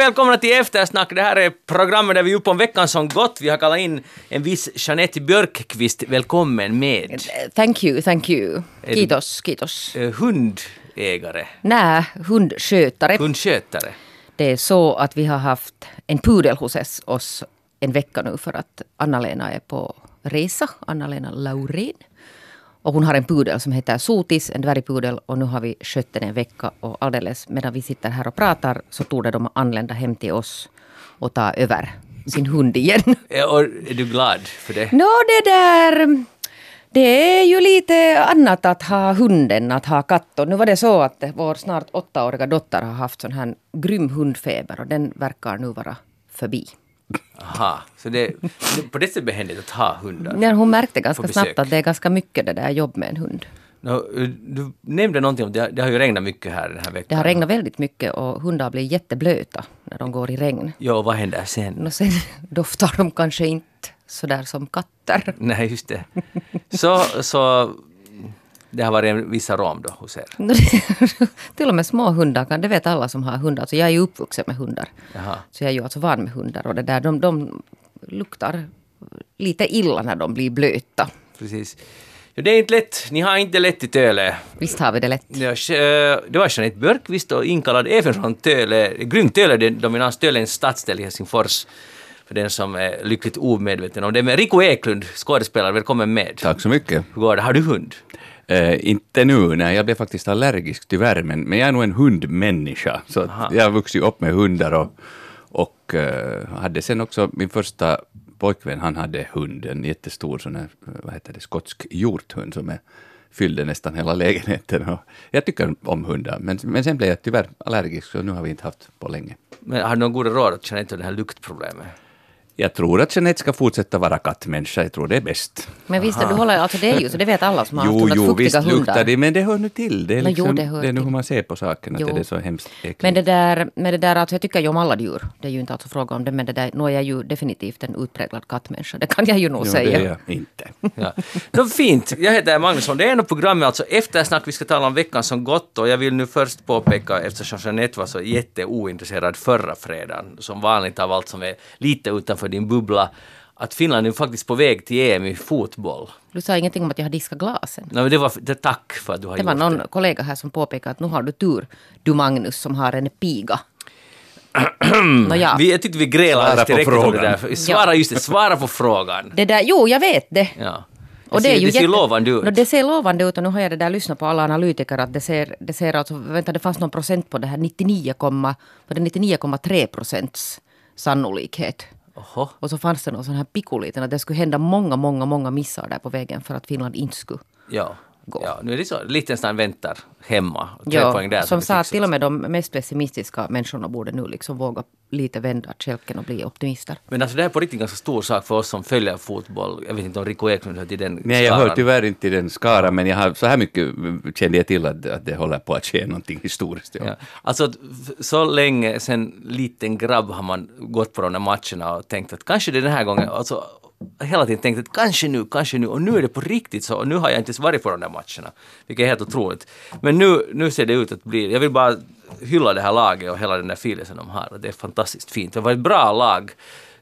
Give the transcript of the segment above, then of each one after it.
välkomna till Eftersnack. Det här är programmet där vi är uppe om veckan som gått. Vi har kallat in en viss Jeanette Björkqvist. Välkommen med. Thank you, thank you. Kiitos, kiitos. Eh, hundägare, Nä, hundskötare. hundskötare. Det är så att vi har haft en pudel hos oss- en vecka nu för att Anna-Lena är på resa. Anna-Lena Laurén. Och hon har en pudel som heter Sotis, en dvärgpudel. Och nu har vi skött den en vecka. Och alldeles medan vi sitter här och pratar så tog de anlända hem till oss och ta över sin hund igen. Och är du glad för det? Nå, det där... Det är ju lite annat att ha hunden att ha katt. Och nu var det så att vår snart åttaåriga dotter har haft sån här grym hundfeber och den verkar nu vara förbi. Aha, så det, på det sättet behändigt att ha hundar. Ja, hon märkte ganska snabbt att det är ganska mycket det där jobb med en hund. Nå, eh, du nämnde någonting om det, det har ju regnat mycket här den här veckan. Det har regnat väldigt mycket och hundar blir jätteblöta när de går i regn. Ja, vad händer sen? Och sen doftar de kanske inte sådär som katter. Nej, just det. Så, så det har varit en viss arom då hos er? Till och med små hundar kan, det vet alla som har hundar. Så jag är ju uppvuxen med hundar. Jaha. Så jag är ju alltså van med hundar och det där, de, de luktar lite illa när de blir blöta. Precis. Ja, det är inte lätt. Ni har inte lätt i Töle. Visst har vi det lätt. Ja, sh- det var Jeanette Björkqvist och inkallad även från Töle, Grym Töle, dominans Töle är en stadsdel i Helsingfors. För den som är lyckligt omedveten om det. Men Rico Eklund, skådespelare, välkommen med. Tack så mycket. Hur går det? Har du hund? Eh, inte nu, nej, jag blev faktiskt allergisk tyvärr, men, men jag är nog en hundmänniska. Så jag har vuxit upp med hundar och, och eh, hade sen också min första pojkvän, han hade hund, en jättestor sån här, eh, vad heter det, skotsk hjorthund som är, fyllde nästan hela lägenheten. Och jag tycker om hundar, men, men sen blev jag tyvärr allergisk, så nu har vi inte haft på länge. Men har du några goda råd att Jeanette om det här luktproblemet? Jag tror att Jeanette ska fortsätta vara kattmänniska, jag tror det är bäst. Men visst, du håller, alltså det är ju så, det vet alla som har haft Jo, hundar, jo, fuktiga visst hundar. luktar det, men det hör nu till. Det är, Nå, jo, liksom, det hör det är nu till. hur man ser på saken, att Jo. det är så hemskt äckligt. Men det där, men det där alltså jag tycker ju om alla djur. Det är ju inte alltså fråga om det, men det där, nu är jag ju definitivt en utpräglad kattmänniska. Det kan jag ju nog Jo, säga. det är jag inte. Ja. Nå, fint, jag heter Magnusson. Det är nog programmet alltså Eftersnack. Vi ska tala om veckan som gått och jag vill nu först påpeka, eftersom Jeanette var så jätteointresserad förra fredagen, som vanligt av allt som är lite utanför din bubbla, att Finland är faktiskt på väg till EM i fotboll. Du sa ingenting om att jag har diskat glasen. No, men det var det, tack för att du har Det var gjort någon det. kollega här som påpekade att nu har du tur, du Magnus, som har en piga. Nåja. Vi, jag tyckte vi grälade Svara på tillräckligt om det frågan. där. Svara, just det, svara på frågan. Det där, jo, jag vet det. Ja. Och det, ser, det ser jätte- lovande ut. Nå, det ser lovande ut och nu har jag det där lyssnat på alla analytiker att det ser, det ser alltså, vänta det fanns någon procent på det här 99, var det 99,3 procents sannolikhet. Oho. Och så fanns det någon sån här pikoliten att det skulle hända många, många, många missar där på vägen för att Finland inte skulle. Ja. Gå. ja, nu är det så. Liechtenstein väntar hemma. Poäng där. som sa att till och med de mest pessimistiska människorna borde nu liksom våga lite vända kälken och bli optimister. Men alltså det här är på riktigt en ganska stor sak för oss som följer fotboll. Jag vet inte om Rico Eklund hör till den Nej, jag hör skaran. tyvärr inte till den skaran, men jag har, så här mycket kände jag till att, att det håller på att ske någonting historiskt. Ja. Ja. Alltså så länge sen liten grabb har man gått på de där matcherna och tänkt att kanske det är den här gången, alltså hela tiden tänkt att kanske nu, kanske nu och nu är det på riktigt så och nu har jag inte ens varit på de där matcherna. Vilket är helt otroligt. Men nu, nu ser det ut att bli, jag vill bara hylla det här laget och hela den där filen som de har. Det är fantastiskt fint. Det var ett bra lag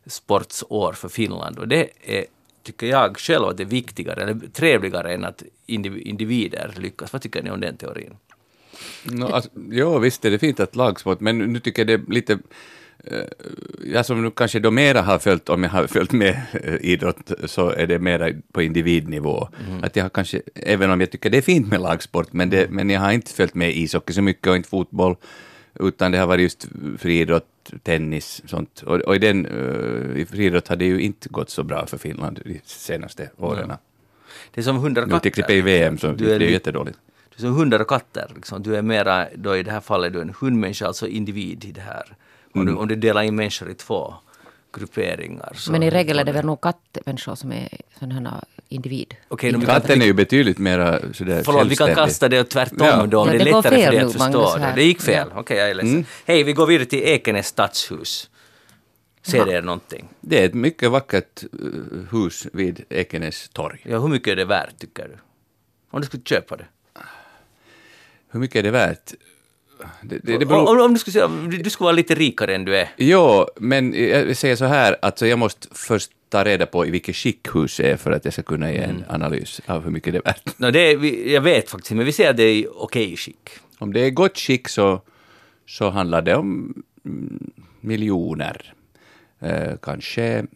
sportsår för Finland och det är tycker jag själv att det är viktigare eller trevligare än att individer lyckas. Vad tycker ni om den teorin? No, alltså, jo, visst är det fint att lagsport, men nu tycker jag det är lite eh, jag som nu kanske då mera har följt, om jag har följt med eh, idrott, så är det mera på individnivå. Att jag har kanske, även om jag tycker det är fint med lagsport, men, det, men jag har inte följt med ishockey så mycket och inte fotboll, utan det har varit just friidrott, tennis, sånt. Och, och i den, eh, i friidrott har det ju inte gått så bra för Finland de senaste åren. Det är som hundar och Nu till exempel i VM, så det är ju li- jättedåligt. Som hundar och katter. Liksom. Du är mera, då i det här fallet, du är en hundmänniska, alltså individ i det här. Om, du, om du delar in människor i två grupperingar. Så Men i regel är det väl nog kattmänniskor som är sådana här individ. Vi kan, Katten är ju betydligt mera sådär Förlåt, vi kan kasta det åt tvärtom Ja. då, om Ja, det är det går lättare för fel dig att förstå det. Det gick fel. Ja. Okej, jag är ledsen. Hej, vi går vidare till Ekenäs stadshus. Ser det er någonting? Det är ett mycket vackert eh, hus vid Ekenäs torg. Ja, hur mycket är det värt, tycker du? Om du skulle köpa det? Hur mycket är det värt? Det, det, det beror, Om, om du skulle säga, du skulle vara lite rikare än du är. Jo, men jag säger så här, alltså jag måste först ta reda på i vilket skick huset är för att jag ska kunna ge en analys av hur mycket det är värt. No, det är, jag vet faktiskt men vi säger att det är okej skick. Om det är gott skick så, så handlar det om mm, miljoner. Eh, kanske...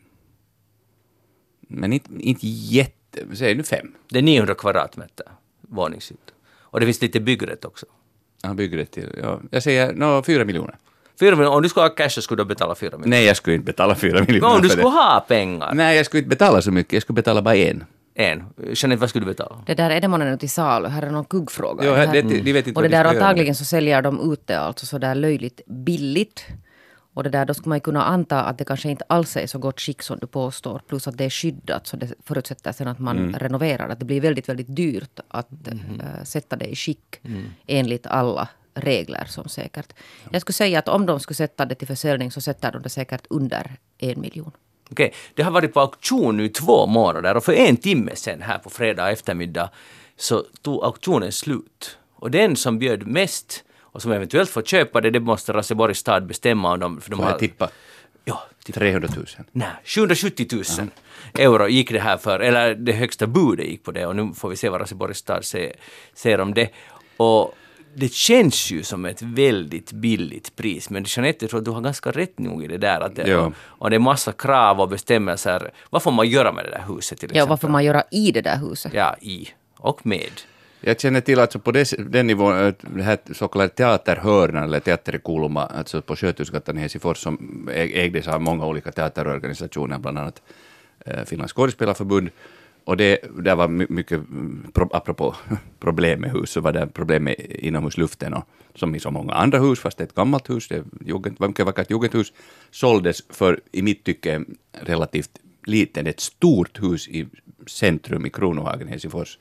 Men inte, inte jätte... Säg nu fem. Det är 900 kvadratmeter våningsyta. Och det finns lite byggrätt också. Han bygger det till... Ja, jag säger no, fyra miljoner. Fyra miljoner, om du skulle ha cash så skulle du betala fyra miljoner. Nej, jag skulle inte betala fyra miljoner Men om du skulle det. ha pengar, Nej, jag skulle inte betala så mycket. Jag skulle betala bara en. en, Jeanette, vad skulle du betala? Det där är det månne nu till salu. Här är någon kuggfråga. Jo, Det det, de vet inte Och det de där antagligen så säljer de ut det alltså så där löjligt billigt. Och det där, då skulle man kunna anta att det kanske inte alls är så gott skick som du påstår. Plus att det är skyddat så det förutsätter sen att man Mm. renoverar. Att det blir väldigt, väldigt dyrt att Mhm. eh, sätta det i skick Mm. enligt alla regler som säkert. Jag skulle säga att om de skulle sätta det till försäljning så sätter de det säkert under en miljon. Okej, det har varit på auktion nu två månader och för en timme sedan här på fredag eftermiddag så tog auktionen slut. Och den som bjöd mest och som eventuellt får köpa det, det måste Raseborgs stad bestämma om de... För de Får jag tippa? Ja, tippa. 300 000. Nej, 770 000 euro gick det här för, eller det högsta budet gick på det och nu får vi se vad Raseborgs stad se- ser om det. Och det känns ju som ett väldigt billigt pris, men Jeanette, jag tror att du har ganska rätt nog i det där. Att det, Ja. Och det är massa krav och bestämmelser. Vad får man göra med det där huset till exempel? Ja, vad får man göra i det där huset? Ja, i och med. Jag känner till alltså på des, den nivån, det äh, här så kallade teaterhörnan eller teaterkulma, alltså på Sjötusgatan i Helsingfors som e- ägdes av många olika teaterorganisationer, bland annat äh, Finlands skådespelarförbund. Och det, där var mycket, mm, apropå problem med hus, så var det problem med inomhusluften och som i så många andra hus, fast det är ett gammalt hus, det var mycket vackert jugendhus, såldes för, i mitt tycke, relativt liten, ett stort hus i centrum i Kronohagen, Helsingfors,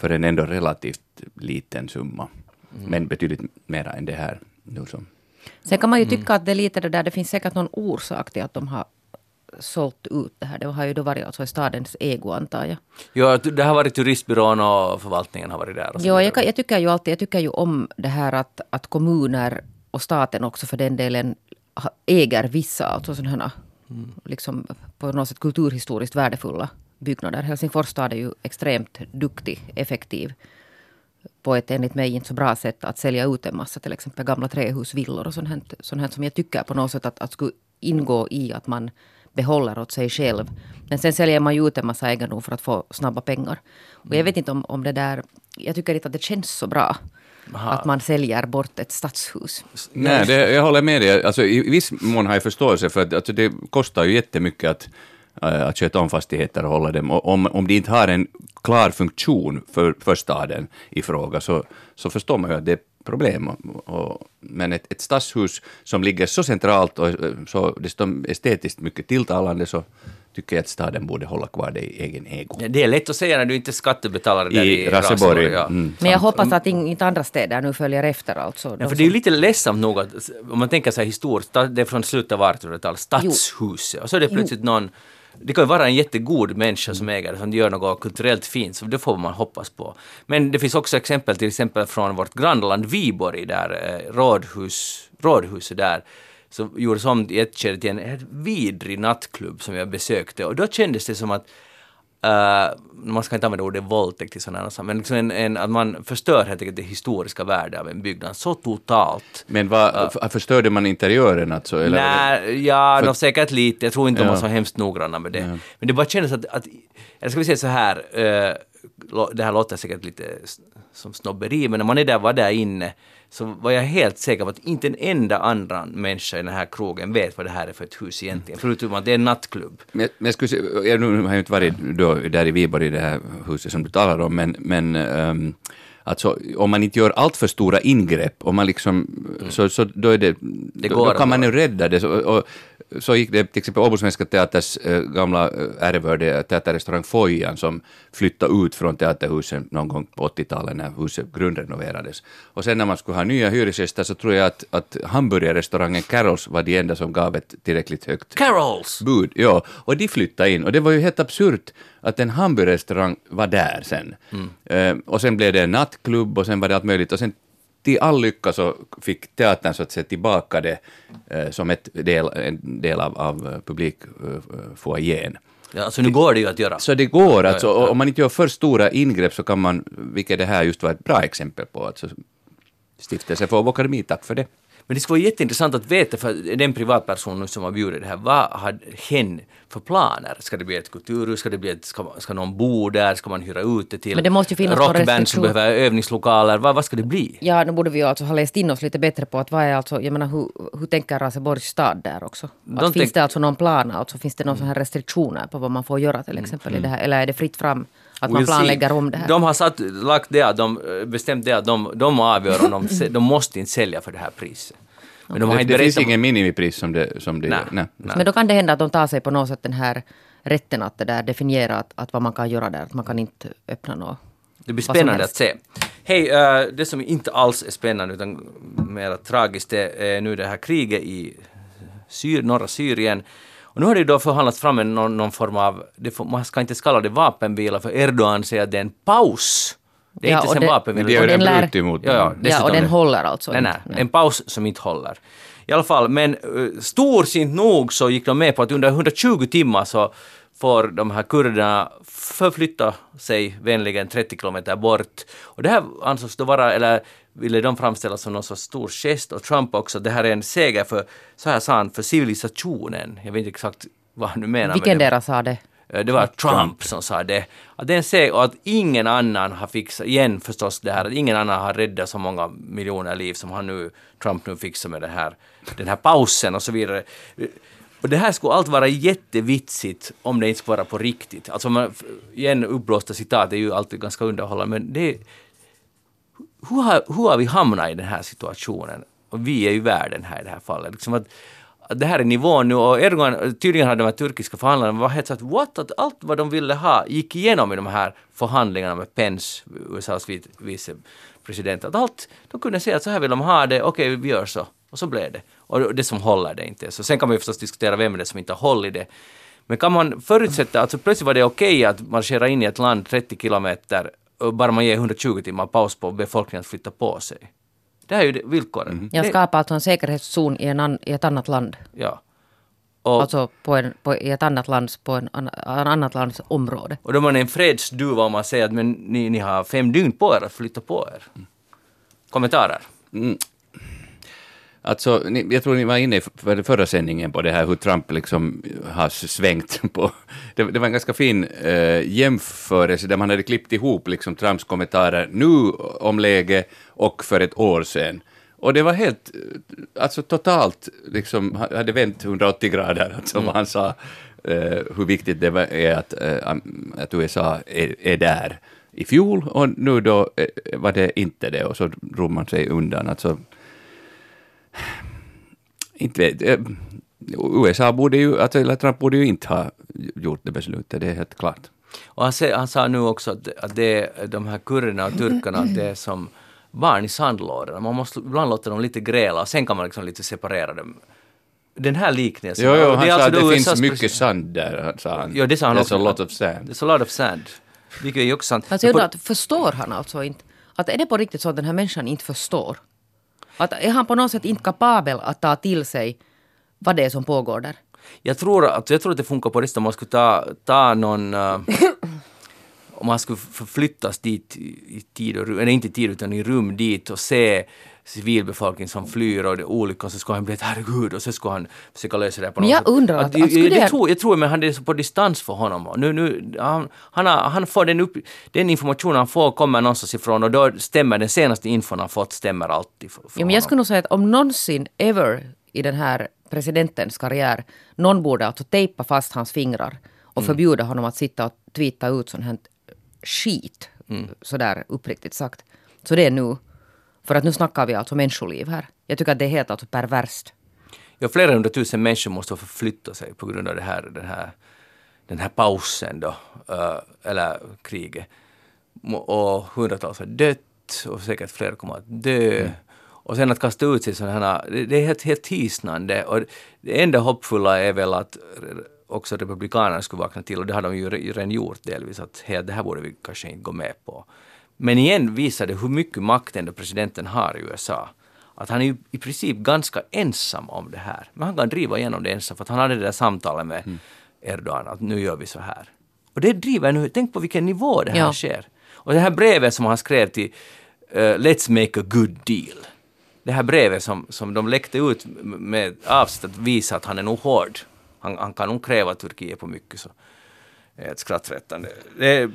för en ändå relativt liten summa. Men betydligt mera än det här. Nu som. Sen kan man Mm. ju tycka att det är lite det där, det finns säkert någon orsak till att de har sålt ut det här. Det har ju då varit alltså i stadens ego antar jag. Ja, det har varit turistbyrån och förvaltningen har varit där. Ja, jag, kan- jag tycker ju alltid, jag tycker ju om det här att, att kommuner och staten också för den delen äger vissa alltså sådana liksom på något sätt kulturhistoriskt värdefulla byggnader. Helsingfors stad är ju extremt duktig, effektiv på ett enligt mig inte så bra sätt att sälja ut en massa till exempel gamla trähus, villor och sånt, här, sånt här som jag tycker på något sätt att, att skulle ingå i att man behåller åt sig själv. Men sen säljer man ju ut en massa egendom för att få snabba pengar. Och jag vet inte om, om det där, jag tycker inte att det känns så bra. Att man säljer bort ett stadshus. Nej, det, jag håller med dig. Alltså, I viss mån har jag förståelse för att alltså, det kostar ju jättemycket att, att sköta om fastigheter och hålla dem. Och om, om de inte har en klar funktion för, för staden i fråga så, så förstår man ju att det är problem. Och, och, men ett, ett stadshus som ligger så centralt och eh, så estetiskt mycket tilltalande så tycker jag att staden borde hålla kvar det i egen ägo. Det är lätt att säga när du inte är skattebetalare där i, I Raseborg. Ja. Mm. Men jag hoppas att inte andra städer nu följer efter alltså. Ja, för det är ju lite ledsamt nog att, om man tänker sig historiskt, det är från slutet av 1800-talet, stadshuset, och så är det plötsligt någon det kan ju vara en jättegod människa som äger det, som gör något kulturellt fint, så det får man hoppas på. Men det finns också exempel, till exempel från vårt grannland Viborg, där eh, rådhus, rådhuset där, som gjordes om i ett skede till en vidrig nattklubb som jag besökte, och då kändes det som att Uh, man ska inte använda ordet våldtäkt i sådana här men liksom en, en, att man förstör helt enkelt det historiska värdet av en byggnad så totalt. Men vad, f- förstörde man interiören alltså? Eller? Nej, ja, För- säkert lite. Jag tror inte de Ja. var så hemskt noggranna med det. Men det bara kändes att, att eller ska vi säga så här, lo- det här låter säkert lite som snobberi, men när man är där, var där inne, så var jag helt säker på att inte en enda andra människa i den här krogen vet vad det här är för ett hus egentligen, förutom att det är en nattklubb. Men, men jag skulle jag nu har jag inte varit då, där i Viborg, i det här huset som du talar om, men, men um, alltså, om man inte gör allt för stora ingrepp, om man liksom, så, så då, är det, då, går då kan man ju rädda det. Så, och, så gick det till exempel Åbo Svenska Teaters äh, gamla äh, ärevörde teaterrestaurang Fojan som flyttade ut från teaterhuset någon gång på 80-talet när huset grundrenoverades. Och sen när man skulle ha nya hyresgäster så tror jag att, att hamburgerrestaurangen Carols var de enda som gav ett tillräckligt högt Carols! bud. Ja, och de flyttade in. Och det var ju helt absurt att en hamburgerrestaurang var där sen. Eh, och sen blev det en nattklubb och sen var det allt möjligt. Och sen till all lycka så fick teatern så att säga tillbaka det eh, som ett del, en del av, av eh, publikfoajén. Ja, alltså nu går det ju att göra. Så det går, alltså, och om man inte gör för stora ingrepp så kan man, vilket det här just var ett bra exempel på, alltså, stiftelsen får Akademi, tack för det. Men det skulle vara jätteintressant att veta, för den privatperson nu som har bjudit det här, vad har hen för planer? Ska det bli ett kulturhus? Ska, det bli ett, ska, ska någon bo där? Ska man hyra ut det till Men det måste ju finnas några rockband som behöver övningslokaler? Vad, vad ska det bli? Ja, nu borde vi ju alltså ha läst in oss lite bättre på att vad är alltså, jag menar hur, hur tänker Raseborgs stad där också? Att finns det alltså någon plan, alltså finns det sån här restriktioner på vad man får göra till exempel i det här, eller är det fritt fram att man We'll planlägger om det här? De har satt, lagt det de bestämt det att de, de avgör om de, de måste inte sälja för det här priset. Men de har det, inte det finns ingen minimipris som det, som det Nej, nej. nej. Men då kan det hända att de tar sig på något sätt den här rätten att det där definiera att, att vad man kan göra där, att man kan inte öppna något. Det blir spännande att se. Hej, eh, det som inte alls är spännande utan mer tragiskt det är nu det här kriget i Syr, norra Syrien. Och nu har det då förhandlats fram en, någon, någon form av, det får, man ska inte kalla det vapenvila för Erdogan säger att det är en paus. Det är Ja, inte och sen det- vapenvila. Men de har ju Och den lär- emot Ja, ja. Ja, och den är- håller alltså Nej, nej, inte. en paus som inte håller. I alla fall, men uh, storsint nog så gick de med på att under 120 timmar så får de här kurderna förflytta sig vänligen 30 kilometer bort. Och det här ansågs då vara, eller ville de framställa som någon sorts stor gest och Trump också, det här är en seger för, så här sa han, för civilisationen. Jag vet inte exakt vad han nu menar Vilken med det. deras sa det? Eh, Det var Trump som sa det. Att det är en seger och att ingen annan har fixat, igen förstås det här, att ingen annan har räddat så många miljoner liv som han nu, Trump nu fixar med det här, den här pausen och så vidare. Och det här skulle allt vara jättevitsigt om det inte skulle vara på riktigt. Alltså man, igen uppblåsta citat är ju alltid ganska underhållande men det hur har, hur har vi hamnat i den här situationen? Och vi är ju världen här i det här fallet. Liksom att det här är nivån nu och Erdogan, tydligen hade de här turkiska förhandlarna varit helt så att what? Att allt vad de ville ha gick igenom i de här förhandlingarna med Pence, USAs vice- vicepresident. Att allt, de kunde säga att så här vill de ha det, okej vi gör så. Och så blev det. Och det som håller det inte. Så sen kan man ju förstås diskutera vem är det som inte har hållit det. Men kan man förutsätta, alltså plötsligt var det okej att marschera in i ett land 30 kilometer bara man ger 120 timmar paus på befolkningen att flytta på sig. Det här är ju villkoren. Jag Det- skapar alltså en säkerhetszon i, en an, i ett annat land. Ja. Och, Alltså på en, på, i ett annat lands, på en, an, en annat lands område. och då är man en fredsduva om man säger att men ni, ni har fem dygn på er att flytta på er. Kommentarer? Alltså, ni, jag tror ni var inne i för förra sändningen på det här hur Trump liksom har svängt på... Det, det var en ganska fin eh, jämförelse där man hade klippt ihop liksom Trumps kommentarer nu om läge och för ett år sedan. Och det var helt, eh, alltså totalt, liksom, ha- hade vänt 180 grader, alltså vad han sa, eh, hur viktigt det är att, eh, att USA är, är där i fjol, och nu då var det inte det, och så drog man sig undan. Alltså, inte vet, USA borde ju, alltså, eller Trump borde ju inte ha gjort det beslutet, det är helt klart. Och han, sä- han sa nu också att, att det är de här kurderna och turkarna, att det är som barn i sandlådorna. Man måste ibland låta dem lite gräla och sen kan man liksom lite separera dem. Den här liknelsen. Jo, jo, och han är sa alltså att det finns mycket sand där, sa han. Ja, det sa han There's också. a lot of sand. There's a lot of sand. Vilket är ju också sant. Alltså jag Men undrar, att förstår han alltså inte? Att är det på riktigt så att den här människan inte förstår? Att är han på något sätt inte kapabel att ta till sig vad det är som pågår där? Jag tror, att, jag tror att det funkar på det sättet om man skulle ta, ta någon... Uh, om man skulle förflyttas dit i i tid och rum, eller inte i tid utan i rum dit och se civilbefolkning som flyr och det är olyckor så skulle han bli ett herregud och så skulle han försöka lösa det på något jag sätt. undrar att- jag, skulle jag, det- tror, jag tror men han är så på distans för honom. Nu, nu, han, han, har, han får den, upp, den information han får kommer någonstans ifrån och då stämmer den senaste infon han fått stämmer alltid för, för Ja, men jag skulle nog säga att om någonsin ever i den här presidentens karriär någon borde alltså tejpa fast hans fingrar och förbjuda honom att sitta och tweeta ut sånt här skit, sådär uppriktigt sagt. Så det är nu. För att nu snackar vi alltså människoliv här. Jag tycker att det är helt alltså perverst. Ja, flera hundratusen människor måste förflytta sig på grund av det här, den, här, den här pausen då, eh, eller kriget. Och hundratals har dött och säkert fler kommer att dö. Och sen att kasta ut sig sådana här, det, är helt, helt hisnande. Och det enda hoppfulla är väl att också republikanerna skulle vakna till och det har de ju re- redan gjort delvis att det här borde vi kanske inte gå med på. Men igen visar det hur mycket makt ändå presidenten har i USA. Att han är i princip ganska ensam om det här. Men han kan driva igenom det ensam för att han hade det där samtalet med Mm. Erdogan att nu gör vi så här. Och det driver nu, tänk på vilken nivå det här Ja. sker. Och det här brevet som han skrev till eh, Let's make a good deal. Det här brevet som, som de läckte ut med avsikt att visa att han är nog hård. Han, han kan nog kräva Turkiet på mycket. Så. Ett skrattretande. Det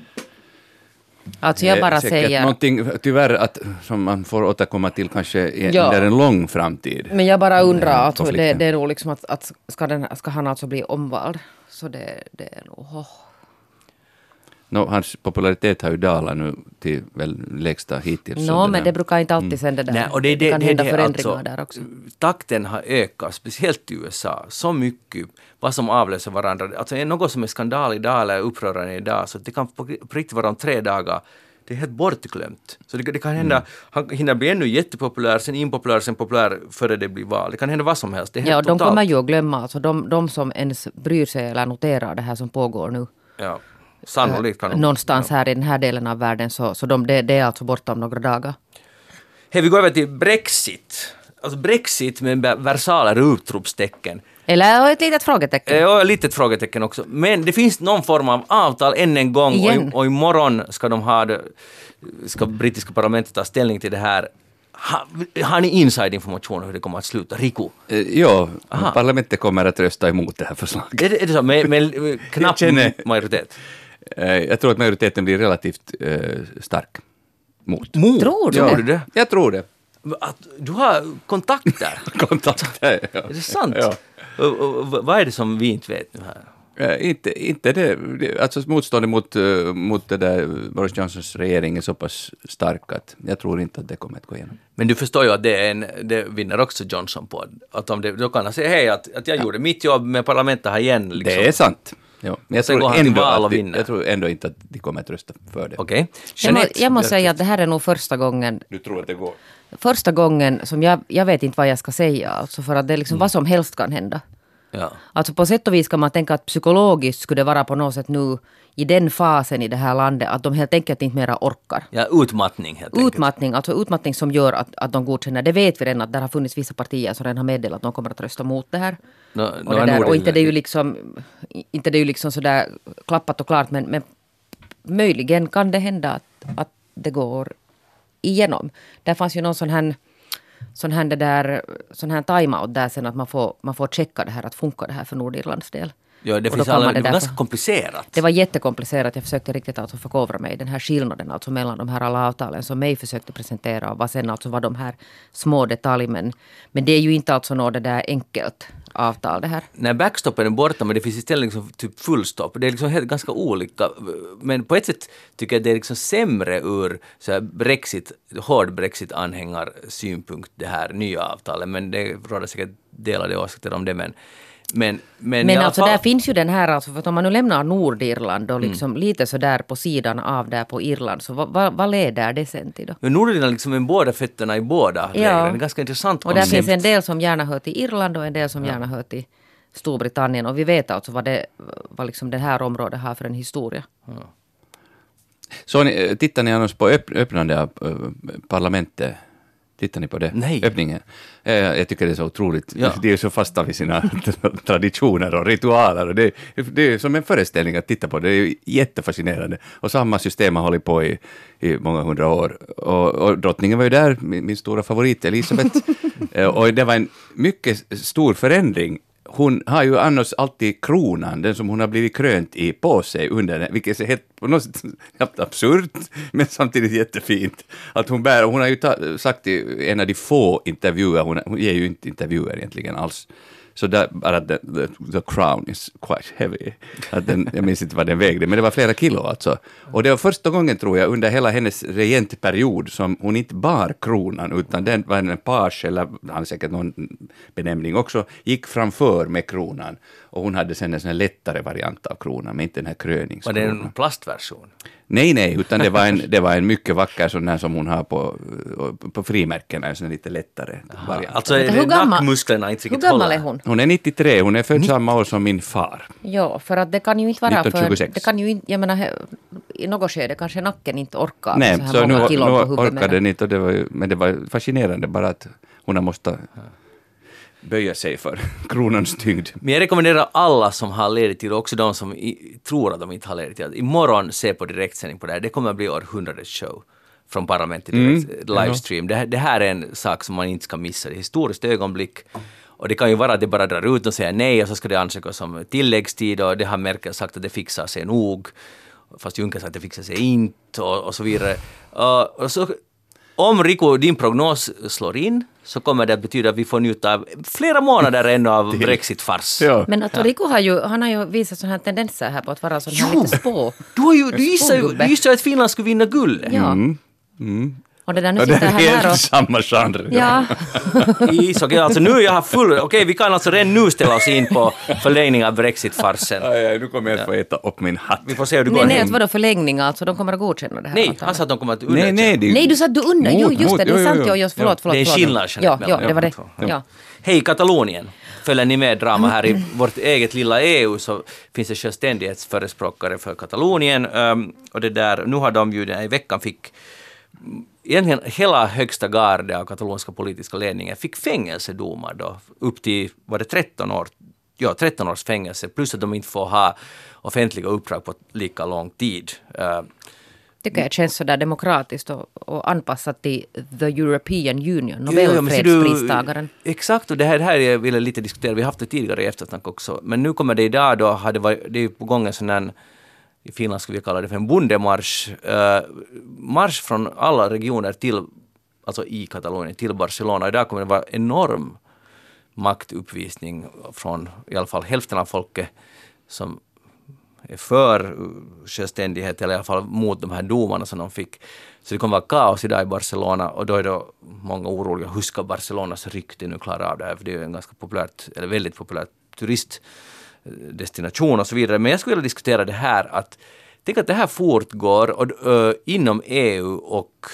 Alltså jag är bara säkert säger... Någonting tyvärr att, som man får återkomma till kanske i- Ja. under en lång framtid. Men jag bara undrar, Den alltså, det, det är nog liksom att, att ska, den, ska han alltså bli omvald? Så det, det är nog... Oh. Nå, hans popularitet har ju dalat nu till väl lägsta hittills. Nå, under men det brukar inte alltid sen det där. Nej, och det, det, kan det, hända det, förändringar alltså, där också. Takten har ökat, speciellt i USA, så mycket vad som avlöser varandra. Alltså är något som är skandal idag eller upprörande idag, så det kan på, på riktigt vara om tre dagar det är helt bortglömt. Så det, det kan hända, Mm. han hinner bli ännu jättepopulär, sen impopulär, sen populär före det blir val. Det kan hända vad som helst. Det är helt Ja, och de totalt. kommer ju att glömma, alltså de, de som ens bryr sig eller noterar det här som pågår nu. Ja, sannolikt kan de. Någonstans här i den här delen av världen så, så de, det, det är alltså borta om några dagar. Hej, vi går över till Brexit. Alltså Brexit med versaler utropstecken. Eller ett litet frågetecken. Eh, Och ett litet frågetecken också. Men det finns någon form av avtal än en gång och, Igen. i- och imorgon ska de ha det, ska brittiska parlamentet ta ställning till det här. Ha, har ni inside-information om hur det kommer att sluta? Riku? Eh, Ja, Aha. parlamentet kommer att rösta emot det här förslaget. Är det, är det så? Med, med knapp majoritet? Eh, Jag tror att majoriteten blir relativt eh, stark mot. Mot? Tror du Tror det? du det? Jag tror det. Att, du har kontakter? Kontakter. Ja. Är det sant? Ja. Och, och, och, vad är det som vi inte vet nu här? Eh, inte, inte det, alltså motståndet mot, mot det där Boris Johnsons regering är så pass stark att jag tror inte att det kommer att gå igenom. Men du förstår ju att det, är en, det vinner också Johnson på. Att om det, då kan han säga hej att, att jag gjorde mitt jobb med parlamentet här igen. Liksom. Det är sant. Ja. Men jag Sen går tror, han till val och vinner. jag tror ändå inte att de kommer att rösta för det. Okej. Jag, må, jag måste säga att det här är nog första gången Du tror att det går? första gången som jag, jag vet inte vad jag ska säga. Alltså för att det är Mm. liksom vad som helst kan hända. Ja. Alltså på sätt och vis kan man tänka att psykologiskt skulle det vara på något sätt nu i den fasen i det här landet att de helt enkelt inte mera orkar. ja, utmattning helt enkelt. Utmattning, alltså utmattning som gör att, att de godkänner. Det vet vi redan att där har funnits vissa partier som redan har meddelat att de kommer att rösta mot det här. Nå- och, nå det där, och inte det är ju liksom, inte det är ju liksom sådär klappat och klart men, men möjligen kan det hända att, att det går igenom. Där fanns ju någon sån här, sån här, det där, sån här time-out där sen att man får, man får checka det här att funkar det här för Nordirlands del. Ja, det finns alla, det det var ganska komplicerat. Det var jättekomplicerat. Jag försökte riktigt alltså förkovra mig i den här skillnaden alltså mellan de här alla avtalen som mig försökte presentera och vad sen alltså var de här små detaljerna. Men, men det är ju inte alltså något det där enkelt avtal det här. När backstoppen är borta men det finns istället liksom typ fullstopp. Det är liksom helt, ganska olika. Men på ett sätt tycker jag det är liksom sämre ur så här Brexit, hård Brexit-anhängarsynpunkt det här nya avtalet. Men det råder säkert delade åsikter om det. Men, men, men, Men alltså fall- där finns ju den här, alltså, för att om man nu lämnar Nordirland och liksom lite så där på sidan av där på Irland, så vad, vad, vad leder det sen till då? Men Nordirland liksom med båda fötterna i båda Ja. lägren. Det är en ganska intressant Och där koncept. finns en del som gärna hör till Irland och en del som gärna hör till Storbritannien. Och vi vet alltså vad, det, vad liksom det här området har för en historia. Så ni, eh, tittar ni annars på öpp, öppnande av eh, parlamentet? Tittar ni på det? Nej. Öppningen. Eh, jag tycker det är så otroligt. Ja. De är så fasta vid sina traditioner och ritualer. Och det, det är som en föreställning att titta på. Det är jättefascinerande. Och samma system har hållit på i, i många hundra år. Och, och drottningen var ju där, min, min stora favorit Elisabeth. Eh, och det var en mycket stor förändring hon har ju annars alltid kronan, den som hon har blivit krönt i, på sig under den, vilket är helt, på något sätt helt absurt, men samtidigt jättefint. Att hon bär, hon har ju ta, sagt i en av de få intervjuer, hon, hon ger ju inte intervjuer egentligen alls, så där, bara the, the, the crown is quite heavy. Att den, jag minns inte vad den vägde, men det var flera kilo alltså. Och det var första gången, tror jag, under hela hennes regentperiod som hon inte bar kronan, utan den var en page, eller han säkert någon benämning också, gick framför med kronan och hon hade sen en sån här lättare variant av kronan, men inte den här Var det kröningskronan. en plastversion? Nej, nej, utan det var en, det var en mycket vacker sån här som hon har på, på frimärkena, en sån här lite lättare variant. Alltså är hur gammal- nackmusklerna inte Hur gammal är hon? Hon är 93, hon är född samma år som min far. Ja, för att det kan ju inte vara 1926. för... Det kan ju inte, jag menar, i något skede kanske nacken inte orkar Nej, så här så nu, många nu på huvudet. orkade den inte, och det var, ju- men det var fascinerande bara att hon har måste böja sig för kronans tyngd. Men jag rekommenderar alla som har ledigt och också de som i, tror att de inte har ledigt tid, att imorgon se på direktsändning på det här. Det kommer att bli århundradets show från parlamentet direkt, livestream. Det, här- det här är en sak som man inte ska missa. Det är ett historiskt ögonblick. Och det kan ju vara att det bara drar ut och säger nej och så ska det ansökas om tilläggstid och det har Merkel sagt att det fixar sig nog. Fast Juncker sagt att det fixar sig inte och, och så vidare. Och, och så, om Rico, din prognos slår in så kommer det att betyda att vi får njuta av flera månader ännu av Brexit-fars. Ja. Men att Rico har ju, han har ju visat sådana här tendenser här på att vara sån här lite spå. Du, har ju, du gissade ju du gissade att Finland skulle vinna guldet. Ja. Och det där nu Och det sitter är han här helt och... samma genre. Ja, ishockey, alltså nu är jag full. Okej, vi kan alltså redan nu ställa oss in på förlängning av Brexit-farsen. Aj, aj, nu kommer jag att få äta upp min hatt. Vi får se hur det går. nej, nej, hem. vadå förlängning alltså? De kommer att godkänna det här Nej, han sa att de kommer att Nej, underkänna. nej, det är ju- Nej, du sa att du undrar. Jo, Mot- just det, det är sant. jo, Jo, jo. förlåt, förlåt. Det är skillnad, Ja, ja, det var det. Ja. Hej Katalonien! Följer ni med drama här i vårt eget lilla EU så finns det självständighetsförespråkare för Katalonien. ehm, och det där, nu har de ju i veckan fick Egentligen hela högsta garde av katalonska politiska ledningen fick fängelsedomar då, upp till, var det 13 år? Ja, 13 års fängelse, plus att de inte får ha offentliga uppdrag på lika lång tid. Eh, tycker jag känns sådär demokratiskt och, och anpassat till the European Union, Nobelfredspristagaren. Exakt, och det här, det här jag ville lite diskutera, vi har haft det tidigare i eftersnack också, men nu kommer det idag då, har det, varit, det är på gång en sån här, i Finland skulle vi kalla det för en bondemarsch, eh, marsch från alla regioner till, alltså i Katalonien, till Barcelona. Idag kommer det vara enorm maktuppvisning från i alla fall hälften av folket som är för självständighet eller i alla fall mot de här domarna som de fick. Så det kommer vara kaos idag i Barcelona och då är då många oroliga. Hur ska Barcelonas rykte nu klara av det här? För det är ju en ganska populärt, eller väldigt populär turistdestination och så vidare. Men jag skulle vilja diskutera det här att tänk att det här fortgår och, uh, inom EU och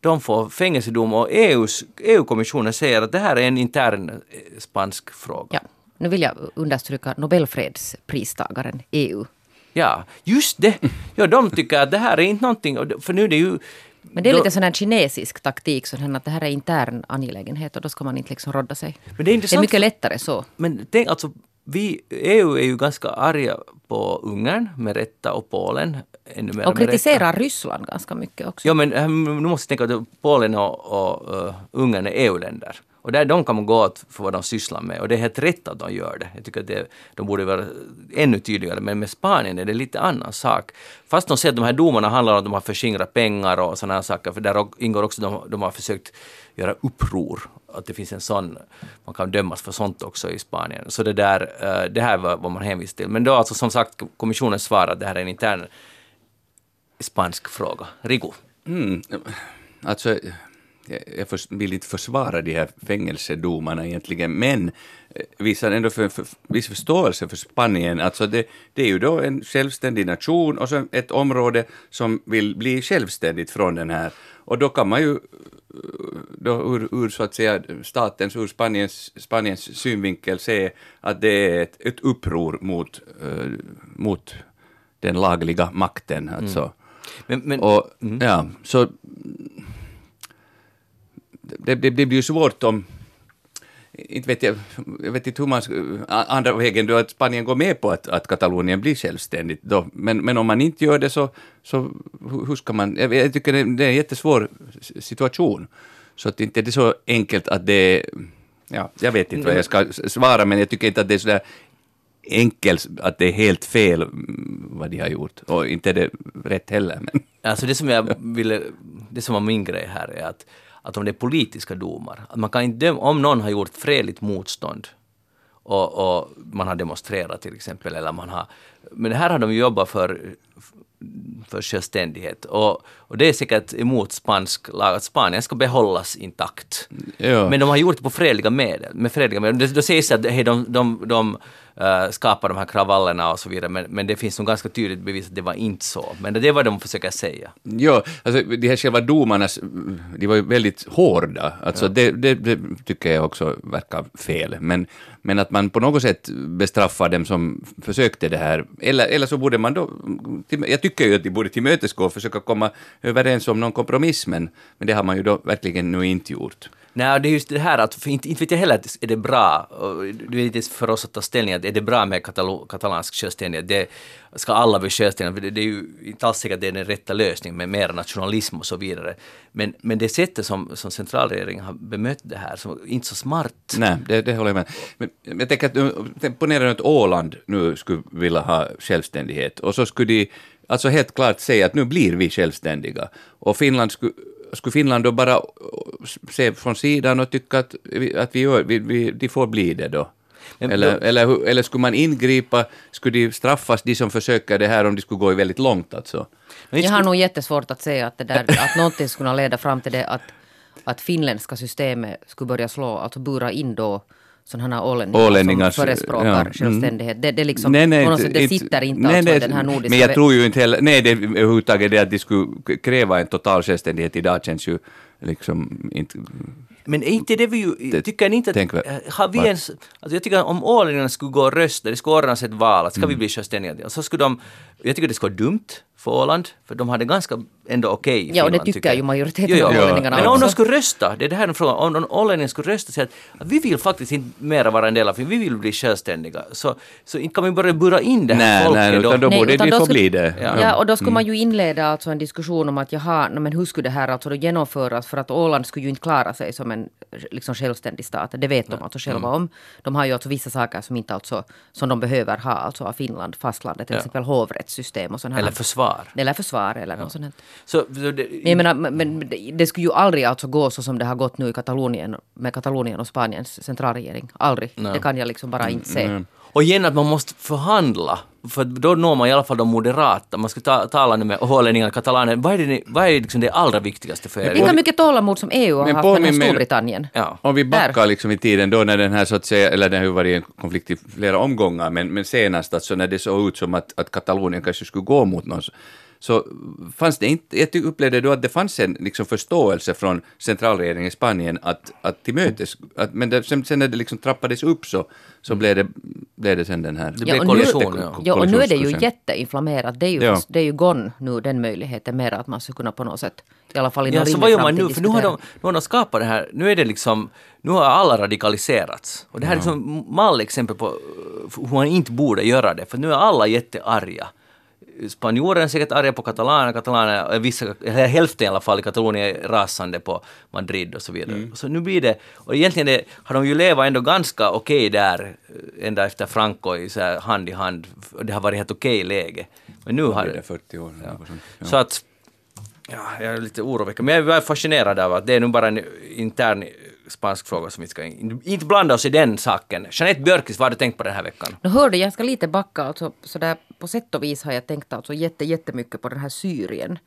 de får fängelsedom och EUs, EU-kommissionen säger att det här är en intern eh, spansk fråga. Ja, nu vill jag understryka Nobelfredspristagaren EU. Ja, just det! Ja, de tycker att det här är inte någonting, för nu är det ju... Men det är lite sån här kinesisk taktik, sån att det här är intern angelägenhet och då ska man inte liksom rodda sig. Men det är Det är mycket lättare så. Men tänk alltså, vi, EU är ju ganska arga på Ungern med rätta och Polen ännu mer Och kritiserar Ryssland ganska mycket också. Ja, men äh, nu måste jag tänka att Polen och, och uh, Ungern är EU-länder. Och där de kan man gå åt för vad de sysslar med. Och det är helt rätt att de gör det. Jag tycker att det, de borde vara ännu tydligare. Men med Spanien är det lite annan sak. Fast de säger att de här domarna handlar om att de har förskingrat pengar och sådana här saker. För där ingår också att de, de har försökt göra uppror. Att det finns en sån, man kan dömas för sånt också i Spanien. Så det där, eh, det här var vad man hänvisar till. Men då alltså som sagt, kommissionen svarar att det här är en intern spansk fråga. Rigo. Mm. Alltså, jag, jag vill inte försvara de här fängelsedomarna egentligen, men eh, visar ändå för, för, viss förståelse för Spanien. Alltså det, det är ju då en självständig nation och så ett område som vill bli självständigt från den här. Och då kan man ju eh, då ur, ur så att säga statens, ur Spaniens, Spaniens synvinkel se att det är ett, ett uppror mot, eh, mot den lagliga makten. Alltså. Men, men, Och, ja, så det, det, det blir ju svårt om inte vet jag, jag vet inte hur man andra vägen då att Spanien går med på att, att Katalonien blir självständigt då, men, men om man inte gör det så, så hur ska man, jag, jag tycker det, det är en jättesvår situation. Så att inte det är så enkelt att det, ja, jag vet inte vad jag ska svara, men jag tycker inte att det är sådär enkelt att det är helt fel mm, vad de har gjort, och inte är det rätt heller. Men. Alltså det som jag ville, det som var min grej här är att, att om det är politiska domar, att man kan inte döma, om någon har gjort fredligt motstånd och, och man har demonstrerat till exempel, eller man har, men här har de jobbat för, för självständighet och, och det är säkert emot spansk lag att Spanien ska behållas intakt. Ja. Men de har gjort det på fredliga medel, med fredliga medel. Det- Då sägs det att hej, de, de, de uh, skapa de här kravallerna och så vidare. Men, men det finns nog ganska tydligt bevis att det var inte så. Men det är vad de försöker säga. Ja, alltså de här själva domarnas, de var ju väldigt hårda. Alltså ja. det, det, det, tycker jag också verkar fel. Men, men att man på något sätt bestraffar dem som försökte det här. Eller, eller så borde man då, jag tycker ju att de borde tillmötesgå och försöka komma överens om någon kompromiss, men, men det har man ju då verkligen nu inte gjort. Nej, det är just det här att, för inte, inte vet jag heller att är det bra, det är inte för oss att ta ställning, att är det bra med katalo, katalansk självständighet? Det, ska alla bli självständiga? Det, det är ju inte alls säkert att det är den rätta lösningen med mer nationalism och så vidare. Men, men det sättet som, som centralregeringen har bemött det här, som inte så smart. Nej, det, det håller jag med Men jag tänker att, eh, ponera att Åland nu skulle vilja ha självständighet och så skulle de alltså helt klart säga att nu blir vi självständiga och Finland skulle skulle Finland då bara se från sidan och tycka att, att vi, gör, vi, vi, de får bli det då? Men, eller, då, eller, eller skulle man ingripa, skulle de straffas, de som försöker det här, om de skulle gå väldigt långt alltså? Jag har nog jättesvårt att säga att, det där, att någonting skulle kunna leda fram till det att, att finländska systemet skulle börja slå, alltså bura in då sådana här ålänningar, ålänningar som förespråkar ja, mm. självständighet. Det, det, liksom, nej, nej, något, det sitter inte nej, alltså nej, den här nordiska... Men jag tror ju inte heller, nej det överhuvudtaget det att de skulle kräva en total självständighet idag känns ju liksom inte... Men är inte det vi ju, tycker ni inte att, tänkvärt. har vi ens, alltså jag tycker om ålänningarna skulle gå och rösta, det skulle ordnas ett val, att ska mm. vi bli självständiga, så skulle de, jag tycker det skulle vara dumt, för Åland, för de hade ganska ändå okej okay Ja, och det tycker, tycker ju majoriteten av ålänningarna Men om de skulle rösta, det är det här frågan, om de ålänningarna skulle rösta och säga att, att vi vill faktiskt inte mera vara en del av vi vill bli självständiga, så, så inte kan vi börja bura in det här nej, folket nej. Utan då borde nej, de få bli det. Ja. ja, och då skulle mm. man ju inleda alltså en diskussion om att jaha, no, men hur skulle det här alltså då genomföras, för att Åland skulle ju inte klara sig som en liksom självständig stat, det vet de alltså själva mm. om. De har ju alltså vissa saker som inte alltså, som de behöver ha alltså av Finland, fastlandet, till ja. exempel hovrättssystem och sånt här. Eller försvar. Eller försvar eller något sånt. Så, så det, jag menar, men det skulle ju aldrig alltså gå så som det har gått nu i Katalonien med Katalonien och Spaniens centralregering. Aldrig. Nej. Det kan jag liksom bara inte se. Mm. Och igen att man måste förhandla, för då når man i alla fall de moderata. Man ska ta, tala nu med ålänningar och katalaner. Vad är, det, vad är liksom det allra viktigaste för er? Lika mycket tålamod som EU har haft med Storbritannien. Ja. Om vi backar liksom i tiden då när den här så att säga, eller det har ju varit en konflikt i flera omgångar, men, men senast alltså när det såg ut som att, att Katalonien kanske skulle gå mot någon så fanns det inte, jag upplevde då att det fanns en liksom förståelse från centralregeringen i Spanien att, att tillmötes, att, men det, sen, sen när det liksom trappades upp så, så blev, det, blev det sen den här... Det blev ja, kollision. Ja. ja, och nu är det ju jätteinflammerat. Det är ju, ja. det är ju gone nu, den möjligheten, mer att man skulle kunna på något sätt i alla fall i ja, så vad gör man nu? För nu har, de, nu har de skapat det här, nu är det liksom, nu har alla radikaliserats. Och det här är liksom mallexempel på hur man inte borde göra det, för nu är alla jättearga spanjorerna är säkert arga på katalaner, katalaner, vissa, hälften i alla fall i Katalonien är rasande på Madrid och så vidare. Mm. Så nu blir det, och egentligen det, har de ju levat ändå ganska okej okay där, ända efter Franco i så här hand i hand, det har varit ett okej okay läge. Men nu har det... 40 år. Ja. Ja. Så att, ja, jag är lite oroväckande, men jag är fascinerad av att det är nu bara en intern spansk fråga som vi ska inte blanda oss i den saken. Jeanette Björkis, vad har du tänkt på den här veckan? Nu hörde jag ska lite backa, alltså, sådär, på sätt och vis har jag tänkt alltså jätte, jättemycket på den här Syrien.